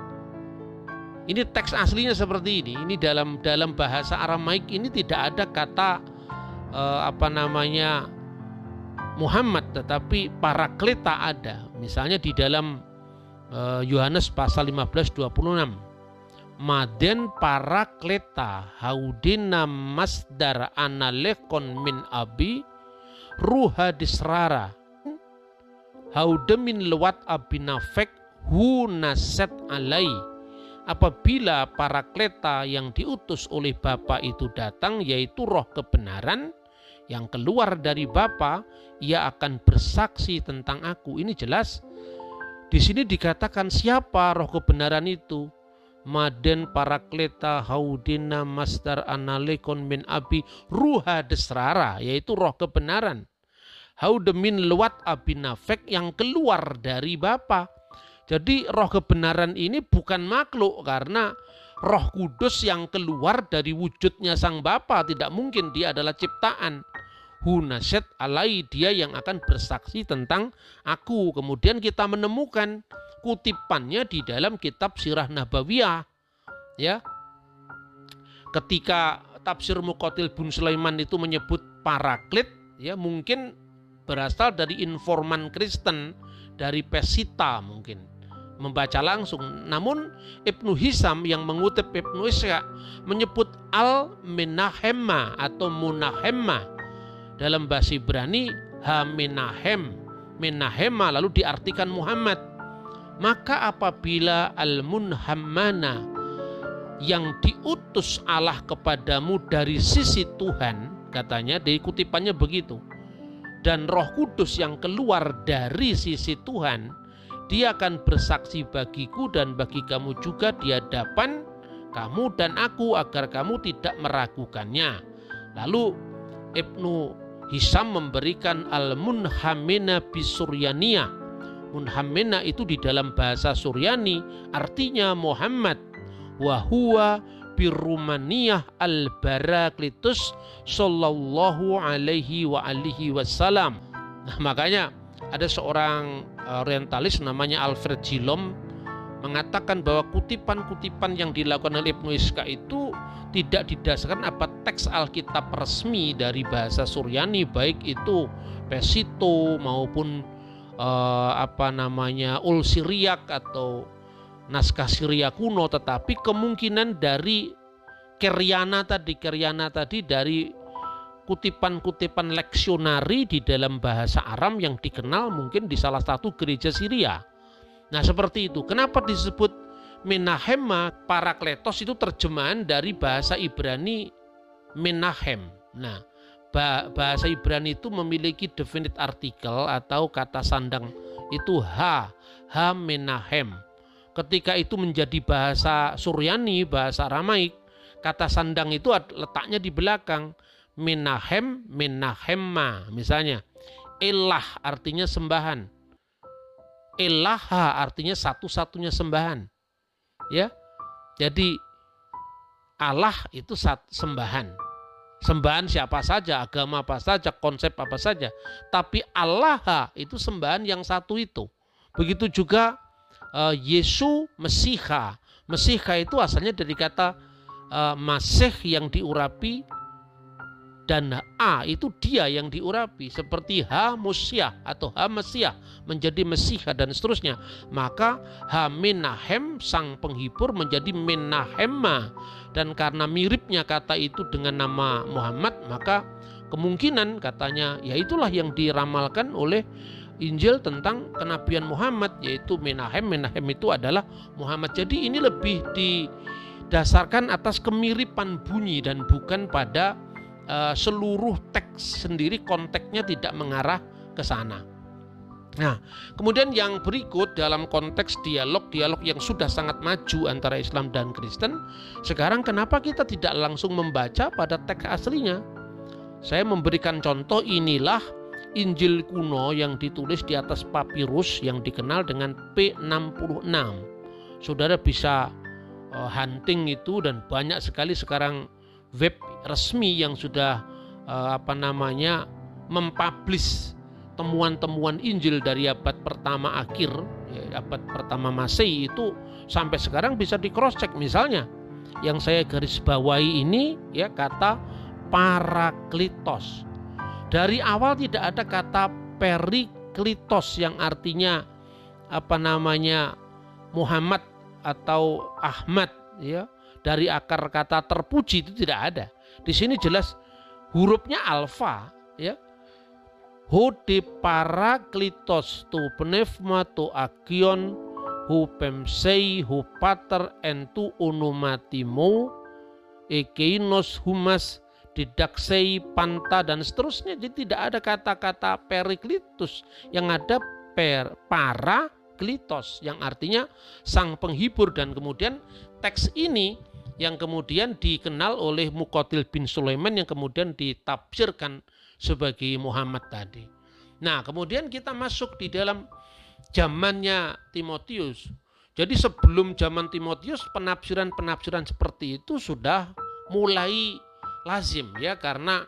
Speaker 1: ini teks aslinya seperti ini. Ini dalam dalam bahasa Aramaik ini tidak ada kata eh, apa namanya Muhammad, tetapi para kleta ada. Misalnya di dalam eh, Yohanes eh, pasal 15 26. Maden para kleta haudina masdar analekon min abi ruha disrara haudemin lewat abinafek hu naset alai apabila para kleta yang diutus oleh Bapa itu datang yaitu roh kebenaran yang keluar dari Bapa ia akan bersaksi tentang aku. Ini jelas. Di sini dikatakan siapa roh kebenaran itu? Maden para kleta haudina masdar analekon min abi ruha desrara yaitu roh kebenaran. Haudemin lewat abinafek yang keluar dari Bapa jadi roh kebenaran ini bukan makhluk karena roh kudus yang keluar dari wujudnya sang Bapa tidak mungkin dia adalah ciptaan. Hunaset alai dia yang akan bersaksi tentang aku. Kemudian kita menemukan kutipannya di dalam kitab Sirah Nabawiyah. Ya. Ketika tafsir Muqatil bin Sulaiman itu menyebut paraklit, ya mungkin berasal dari informan Kristen dari Pesita mungkin membaca langsung. Namun Ibnu Hisam yang mengutip Ibnu Ishaq menyebut al-minahemma atau munahemma dalam bahasa Ibrani ha-minahem minahemma lalu diartikan Muhammad. Maka apabila al-munhammana yang diutus Allah kepadamu dari sisi Tuhan, katanya dari kutipannya begitu. Dan Roh Kudus yang keluar dari sisi Tuhan, dia akan bersaksi bagiku dan bagi kamu juga di hadapan kamu dan aku agar kamu tidak meragukannya. Lalu Ibnu Hisam memberikan al-munhamina bisuryaniyah. Munhamina itu di dalam bahasa Suryani artinya Muhammad. Wahuwa birumaniyah al-baraklitus sallallahu alaihi wa alihi wasallam. Nah makanya ada seorang eh, orientalis namanya Alfred Jilom mengatakan bahwa kutipan-kutipan yang dilakukan oleh Ibnu Iska itu tidak didasarkan apa teks Alkitab resmi dari bahasa Suryani baik itu Pesito maupun eh, apa namanya Ul Siriak atau naskah Syria kuno tetapi kemungkinan dari Keryana tadi Keryana tadi dari kutipan-kutipan leksionari di dalam bahasa Aram yang dikenal mungkin di salah satu gereja Syria. Nah seperti itu. Kenapa disebut Menahema Parakletos itu terjemahan dari bahasa Ibrani Menahem. Nah bahasa Ibrani itu memiliki definite artikel atau kata sandang itu ha, ha Menahem. Ketika itu menjadi bahasa Suryani, bahasa Aramaik, kata sandang itu letaknya di belakang Minahem, Minahemma misalnya. Elah artinya sembahan. Elaha artinya satu-satunya sembahan. Ya. Jadi Allah itu sembahan. Sembahan siapa saja, agama apa saja, konsep apa saja. Tapi Allah itu sembahan yang satu itu. Begitu juga uh, Yesu Mesiha. Mesiha itu asalnya dari kata uh, masih yang diurapi dan A itu dia yang diurapi seperti H Musyah atau H Mesiah menjadi Mesiha dan seterusnya. Maka H Menahem sang penghibur menjadi Menahema. Dan karena miripnya kata itu dengan nama Muhammad maka kemungkinan katanya ya itulah yang diramalkan oleh Injil tentang kenabian Muhammad yaitu Menahem. Menahem itu adalah Muhammad. Jadi ini lebih didasarkan atas kemiripan bunyi dan bukan pada uh, seluruh teks sendiri konteksnya tidak mengarah ke sana. Nah, kemudian yang berikut dalam konteks dialog-dialog yang sudah sangat maju antara Islam dan Kristen, sekarang kenapa kita tidak langsung membaca pada teks aslinya? Saya memberikan contoh inilah Injil kuno yang ditulis di atas papirus yang dikenal dengan P66. Saudara bisa uh, hunting itu dan banyak sekali sekarang web resmi yang sudah uh, apa namanya mempublish temuan-temuan Injil dari abad pertama akhir ya, abad pertama Masehi itu sampai sekarang bisa di cross check misalnya yang saya garis bawahi ini ya kata paraklitos dari awal tidak ada kata periklitos yang artinya apa namanya Muhammad atau Ahmad ya dari akar kata terpuji itu tidak ada. Di sini jelas hurufnya alfa ya. Hode paraklitos tu pneuma tu akion hu pemsei hu pater entu onomatimo ekeinos humas didaksei panta dan seterusnya. Jadi tidak ada kata-kata periklitus yang ada per para klitos yang artinya sang penghibur dan kemudian teks ini yang kemudian dikenal oleh Mukotil bin Sulaiman yang kemudian ditafsirkan sebagai Muhammad tadi. Nah, kemudian kita masuk di dalam zamannya Timotius. Jadi sebelum zaman Timotius penafsiran-penafsiran seperti itu sudah mulai lazim ya karena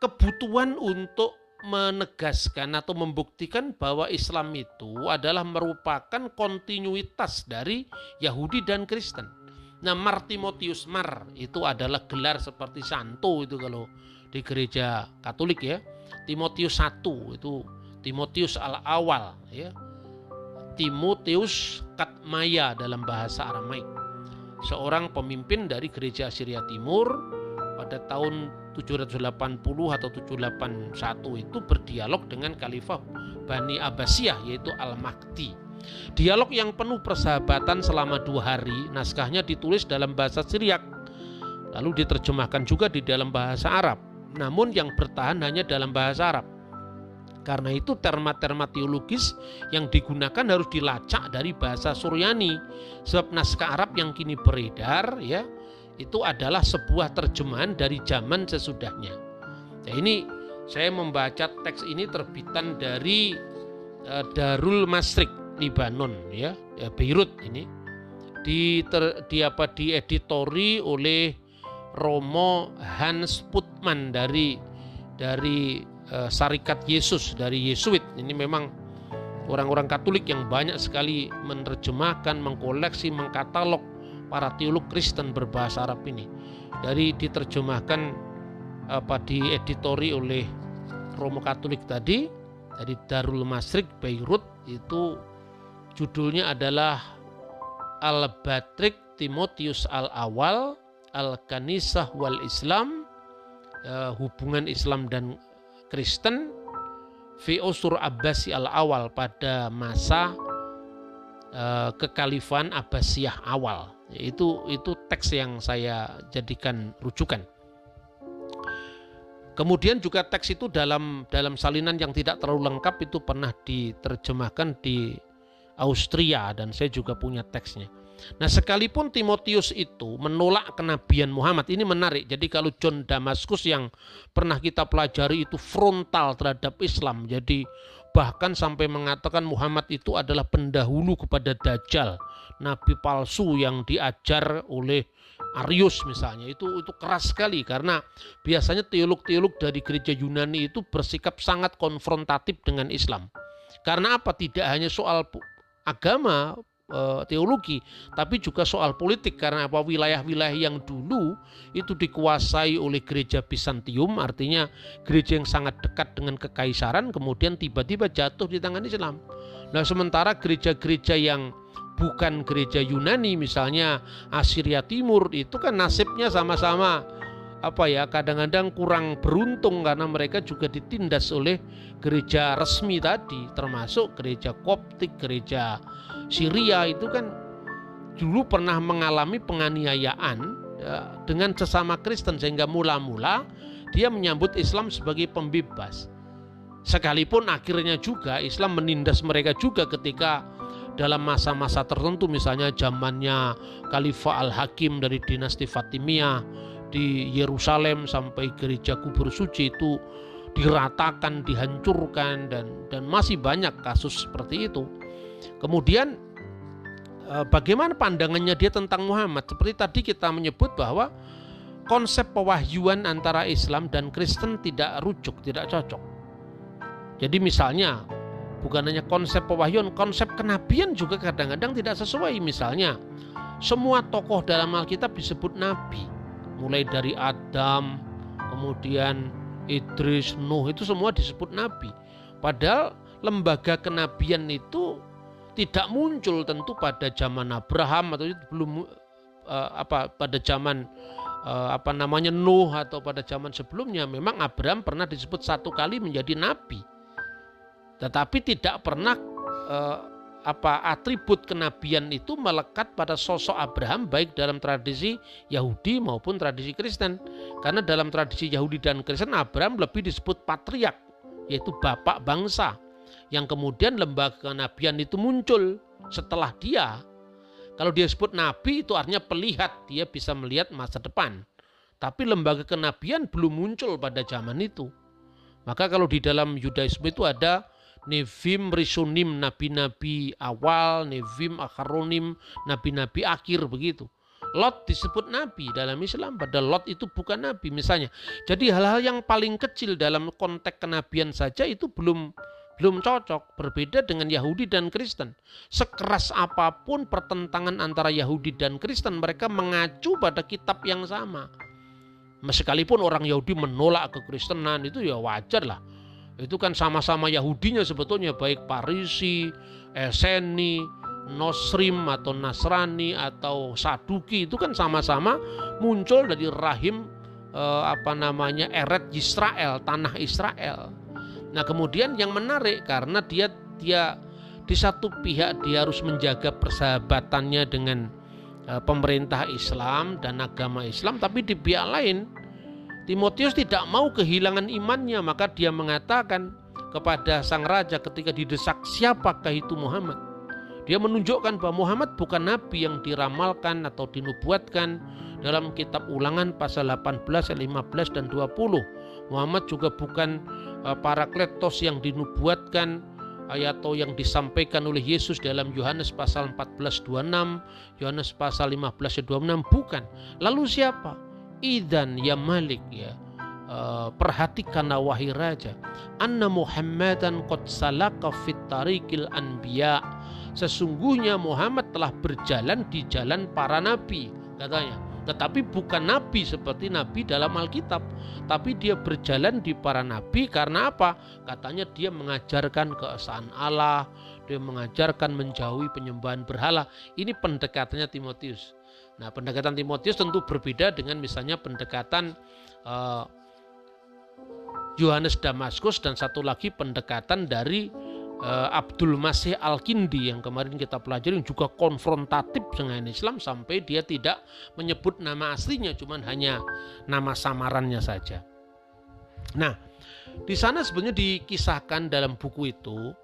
Speaker 1: kebutuhan untuk menegaskan atau membuktikan bahwa Islam itu adalah merupakan kontinuitas dari Yahudi dan Kristen. Nah, Martimotius Mar itu adalah gelar seperti santo itu kalau di gereja Katolik ya. Timotius I itu Timotius al-awal ya. Timotius Katmaya dalam bahasa Aramaik. Seorang pemimpin dari gereja Syria Timur pada tahun 780 atau 781 itu berdialog dengan Khalifah Bani Abbasiyah yaitu Al-Mahdi Dialog yang penuh persahabatan selama dua hari, naskahnya ditulis dalam bahasa Syriak, lalu diterjemahkan juga di dalam bahasa Arab, namun yang bertahan hanya dalam bahasa Arab. Karena itu terma-terma teologis yang digunakan harus dilacak dari bahasa Suryani. Sebab naskah Arab yang kini beredar ya itu adalah sebuah terjemahan dari zaman sesudahnya. Nah, ini saya membaca teks ini terbitan dari uh, Darul Masrik Libanon ya, ya Beirut ini di ter, di apa dieditori oleh Romo Hans Putman dari dari uh, Sarikat Yesus dari Yesuit. Ini memang orang-orang Katolik yang banyak sekali menerjemahkan, mengkoleksi, mengkatalog para teolog Kristen berbahasa Arab ini. Dari diterjemahkan apa dieditori oleh Romo Katolik tadi dari Darul Masrik Beirut itu Judulnya adalah Al-Batrik Timotius Al-Awal Al-Kanisah wal Islam uh, hubungan Islam dan Kristen fi Abbasi Al-Awal pada masa uh, kekhalifan Abbasiyah awal. Itu itu teks yang saya jadikan rujukan. Kemudian juga teks itu dalam dalam salinan yang tidak terlalu lengkap itu pernah diterjemahkan di Austria dan saya juga punya teksnya. Nah, sekalipun Timotius itu menolak kenabian Muhammad, ini menarik. Jadi kalau John Damaskus yang pernah kita pelajari itu frontal terhadap Islam. Jadi bahkan sampai mengatakan Muhammad itu adalah pendahulu kepada Dajjal, nabi palsu yang diajar oleh Arius misalnya itu itu keras sekali karena biasanya teolog-teolog dari gereja Yunani itu bersikap sangat konfrontatif dengan Islam. Karena apa? Tidak hanya soal agama Eh, teologi, tapi juga soal politik karena apa wilayah-wilayah yang dulu itu dikuasai oleh gereja Bizantium, artinya gereja yang sangat dekat dengan kekaisaran, kemudian tiba-tiba jatuh di tangan Islam. Nah, sementara gereja-gereja yang bukan gereja Yunani, misalnya Assyria Timur, itu kan nasibnya sama-sama apa ya kadang-kadang kurang beruntung karena mereka juga ditindas oleh gereja resmi tadi termasuk gereja Koptik, gereja Syria itu kan dulu pernah mengalami penganiayaan ya, dengan sesama Kristen sehingga mula-mula dia menyambut Islam sebagai pembebas. Sekalipun akhirnya juga Islam menindas mereka juga ketika dalam masa-masa tertentu misalnya zamannya Khalifah Al-Hakim dari dinasti Fatimiyah di Yerusalem sampai gereja kubur suci itu diratakan, dihancurkan dan dan masih banyak kasus seperti itu. Kemudian eh, bagaimana pandangannya dia tentang Muhammad? Seperti tadi kita menyebut bahwa konsep pewahyuan antara Islam dan Kristen tidak rujuk, tidak cocok. Jadi misalnya bukan hanya konsep pewahyuan, konsep kenabian juga kadang-kadang tidak sesuai. Misalnya semua tokoh dalam Alkitab disebut nabi, mulai dari Adam, kemudian Idris, Nuh itu semua disebut nabi. Padahal lembaga kenabian itu tidak muncul tentu pada zaman Abraham atau itu belum uh, apa pada zaman uh, apa namanya Nuh atau pada zaman sebelumnya memang Abraham pernah disebut satu kali menjadi nabi tetapi tidak pernah uh, apa atribut kenabian itu melekat pada sosok Abraham baik dalam tradisi Yahudi maupun tradisi Kristen karena dalam tradisi Yahudi dan Kristen Abraham lebih disebut patriark yaitu bapak bangsa yang kemudian lembaga kenabian itu muncul setelah dia. Kalau dia sebut nabi itu artinya pelihat, dia bisa melihat masa depan. Tapi lembaga kenabian belum muncul pada zaman itu. Maka kalau di dalam Yudaisme itu ada Nevim Risunim nabi-nabi awal, Nevim Akharonim nabi-nabi akhir begitu. Lot disebut nabi dalam Islam, padahal Lot itu bukan nabi misalnya. Jadi hal-hal yang paling kecil dalam konteks kenabian saja itu belum belum cocok, berbeda dengan Yahudi dan Kristen. Sekeras apa pun pertentangan antara Yahudi dan Kristen, mereka mengacu pada kitab yang sama. Sekalipun orang Yahudi menolak kekristenan itu ya wajar lah. Itu kan sama-sama Yahudinya sebetulnya baik Parisi, Eseni, Nosrim atau Nasrani atau Saduki itu kan sama-sama muncul dari rahim eh, apa namanya Eret Israel, tanah Israel. Nah, kemudian yang menarik karena dia dia di satu pihak dia harus menjaga persahabatannya dengan uh, pemerintah Islam dan agama Islam, tapi di pihak lain Timotius tidak mau kehilangan imannya, maka dia mengatakan kepada sang raja ketika didesak, "Siapakah itu Muhammad?" Dia menunjukkan bahwa Muhammad bukan nabi yang diramalkan atau dinubuatkan dalam kitab Ulangan pasal 18, 15 dan 20. Muhammad juga bukan Eh, para kletos yang dinubuatkan atau yang disampaikan oleh Yesus dalam Yohanes pasal 14 26, Yohanes pasal 15 26 bukan. Lalu siapa? Idan ya Malik ya. Uh, perhatikan wahai raja anna Muhammadan qad salaka fit tariqil anbiya sesungguhnya Muhammad telah berjalan di jalan para nabi katanya tetapi bukan nabi seperti nabi dalam Alkitab, tapi dia berjalan di para nabi karena apa? Katanya dia mengajarkan keesaan Allah, dia mengajarkan menjauhi penyembahan berhala. Ini pendekatannya Timotius. Nah, pendekatan Timotius tentu berbeda dengan misalnya pendekatan uh, Yohanes Damaskus dan satu lagi pendekatan dari uh, Abdul Masih Al-Kindi yang kemarin kita pelajari yang juga konfrontatif dengan Islam sampai dia tidak menyebut nama aslinya cuman hanya nama samarannya saja. Nah, di sana sebenarnya dikisahkan dalam buku itu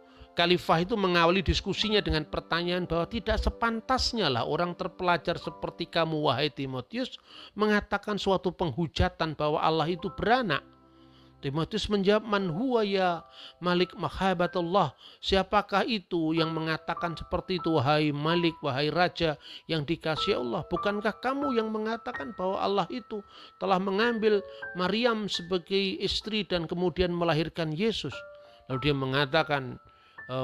Speaker 1: Khalifah itu mengawali diskusinya dengan pertanyaan bahwa tidak sepantasnya lah orang terpelajar seperti kamu wahai Timotius mengatakan suatu penghujatan bahwa Allah itu beranak Timotius menjawab, Man huwa ya Malik mahabatullah. Siapakah itu yang mengatakan seperti itu, wahai Malik, wahai Raja yang dikasih Allah? Bukankah kamu yang mengatakan bahwa Allah itu telah mengambil Maryam sebagai istri dan kemudian melahirkan Yesus? Lalu dia mengatakan, e,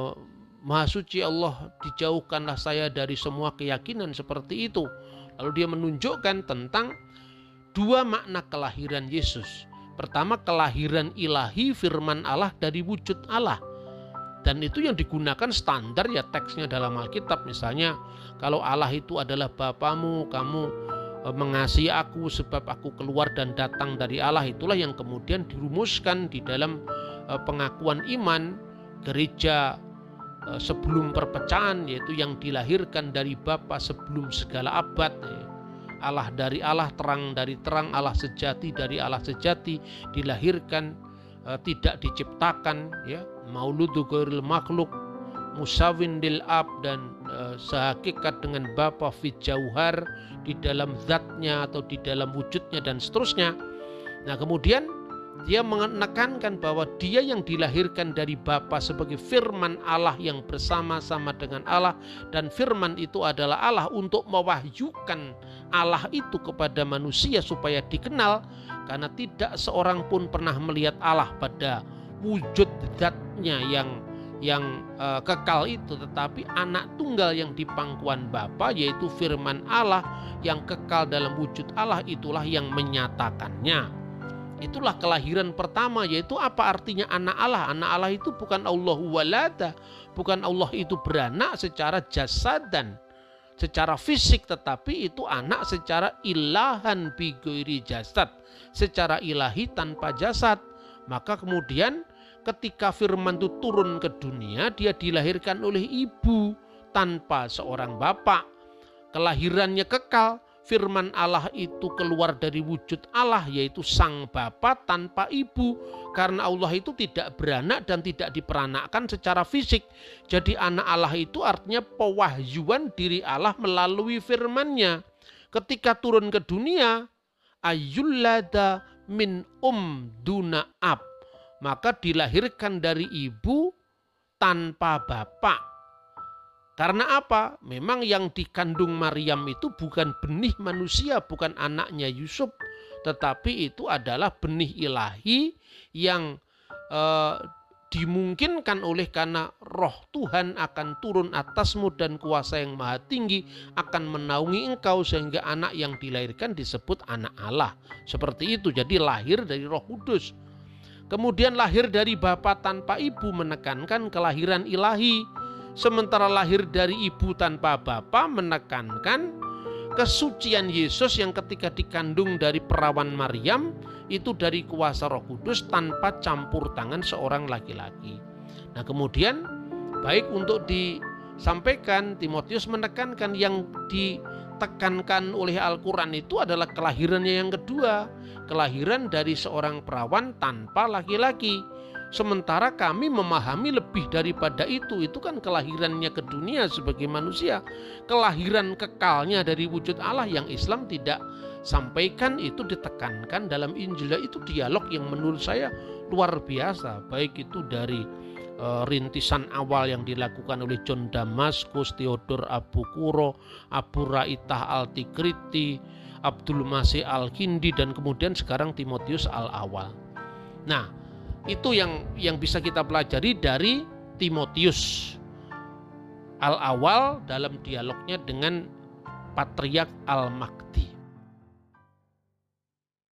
Speaker 1: Maha suci Allah dijauhkanlah saya dari semua keyakinan seperti itu. Lalu dia menunjukkan tentang dua makna kelahiran Yesus. Pertama kelahiran ilahi firman Allah dari wujud Allah. Dan itu yang digunakan standar ya teksnya dalam Alkitab. Misalnya kalau Allah itu adalah Bapamu, kamu e, mengasihi aku sebab aku keluar dan datang dari Allah. Itulah yang kemudian dirumuskan di dalam e, pengakuan iman gereja e, sebelum perpecahan yaitu yang dilahirkan dari Bapa sebelum segala abad. Allah dari Allah, terang dari terang, Allah sejati dari Allah sejati, dilahirkan tidak diciptakan ya mauludu ghairil makhluk musawin dil ab dan e, sehakikat dengan Bapa fit jauhar di dalam zatnya atau di dalam wujudnya dan seterusnya. Nah kemudian dia menekankan bahwa dia yang dilahirkan dari Bapa sebagai firman Allah yang bersama-sama dengan Allah. Dan firman itu adalah Allah untuk mewahyukan Allah itu kepada manusia supaya dikenal. Karena tidak seorang pun pernah melihat Allah pada wujud zatnya yang yang uh, kekal itu. Tetapi anak tunggal yang di pangkuan Bapa yaitu firman Allah yang kekal dalam wujud Allah itulah yang menyatakannya. Itulah kelahiran pertama yaitu apa artinya anak Allah? Anak Allah itu bukan Allah walada, bukan Allah itu beranak secara jasad dan secara fisik tetapi itu anak secara ilahan bigoiri jasad, secara ilahi tanpa jasad. Maka kemudian ketika firman itu turun ke dunia, dia dilahirkan oleh ibu tanpa seorang bapak. Kelahirannya kekal, firman Allah itu keluar dari wujud Allah yaitu sang bapa tanpa ibu karena Allah itu tidak beranak dan tidak diperanakkan secara fisik. Jadi anak Allah itu artinya pewahyuan diri Allah melalui firman-Nya. Ketika turun ke dunia, ayyullada min um duna ab maka dilahirkan dari ibu tanpa bapak. Karena apa? Memang yang dikandung Maryam itu bukan benih manusia, bukan anaknya Yusuf, tetapi itu adalah benih ilahi yang eh, dimungkinkan oleh karena roh Tuhan akan turun atasmu dan kuasa yang maha tinggi akan menaungi engkau sehingga anak yang dilahirkan disebut anak Allah. Seperti itu, jadi lahir dari roh kudus. Kemudian lahir dari bapa tanpa ibu menekankan kelahiran ilahi. Sementara lahir dari ibu tanpa bapa menekankan kesucian Yesus yang ketika dikandung dari perawan Maryam itu dari kuasa Roh Kudus tanpa campur tangan seorang laki-laki. Nah, kemudian baik untuk disampaikan Timotius menekankan yang ditekankan oleh Al-Qur'an itu adalah kelahirannya yang kedua, kelahiran dari seorang perawan tanpa laki-laki. Sementara kami memahami lebih daripada itu, itu kan kelahirannya ke dunia sebagai manusia. Kelahiran kekalnya dari wujud Allah yang Islam tidak sampaikan itu ditekankan dalam Injil. Itu dialog yang menurut saya luar biasa, baik itu dari uh, rintisan awal yang dilakukan oleh John Damaskus, Theodor Abu Kuro, Abu Raitah Altikriti, Abdul Masih Al-Kindi dan kemudian sekarang Timotius Al-Awal. Nah, itu yang yang bisa kita pelajari dari Timotius Al-Awal dalam dialognya dengan Patriark Al-Makdi.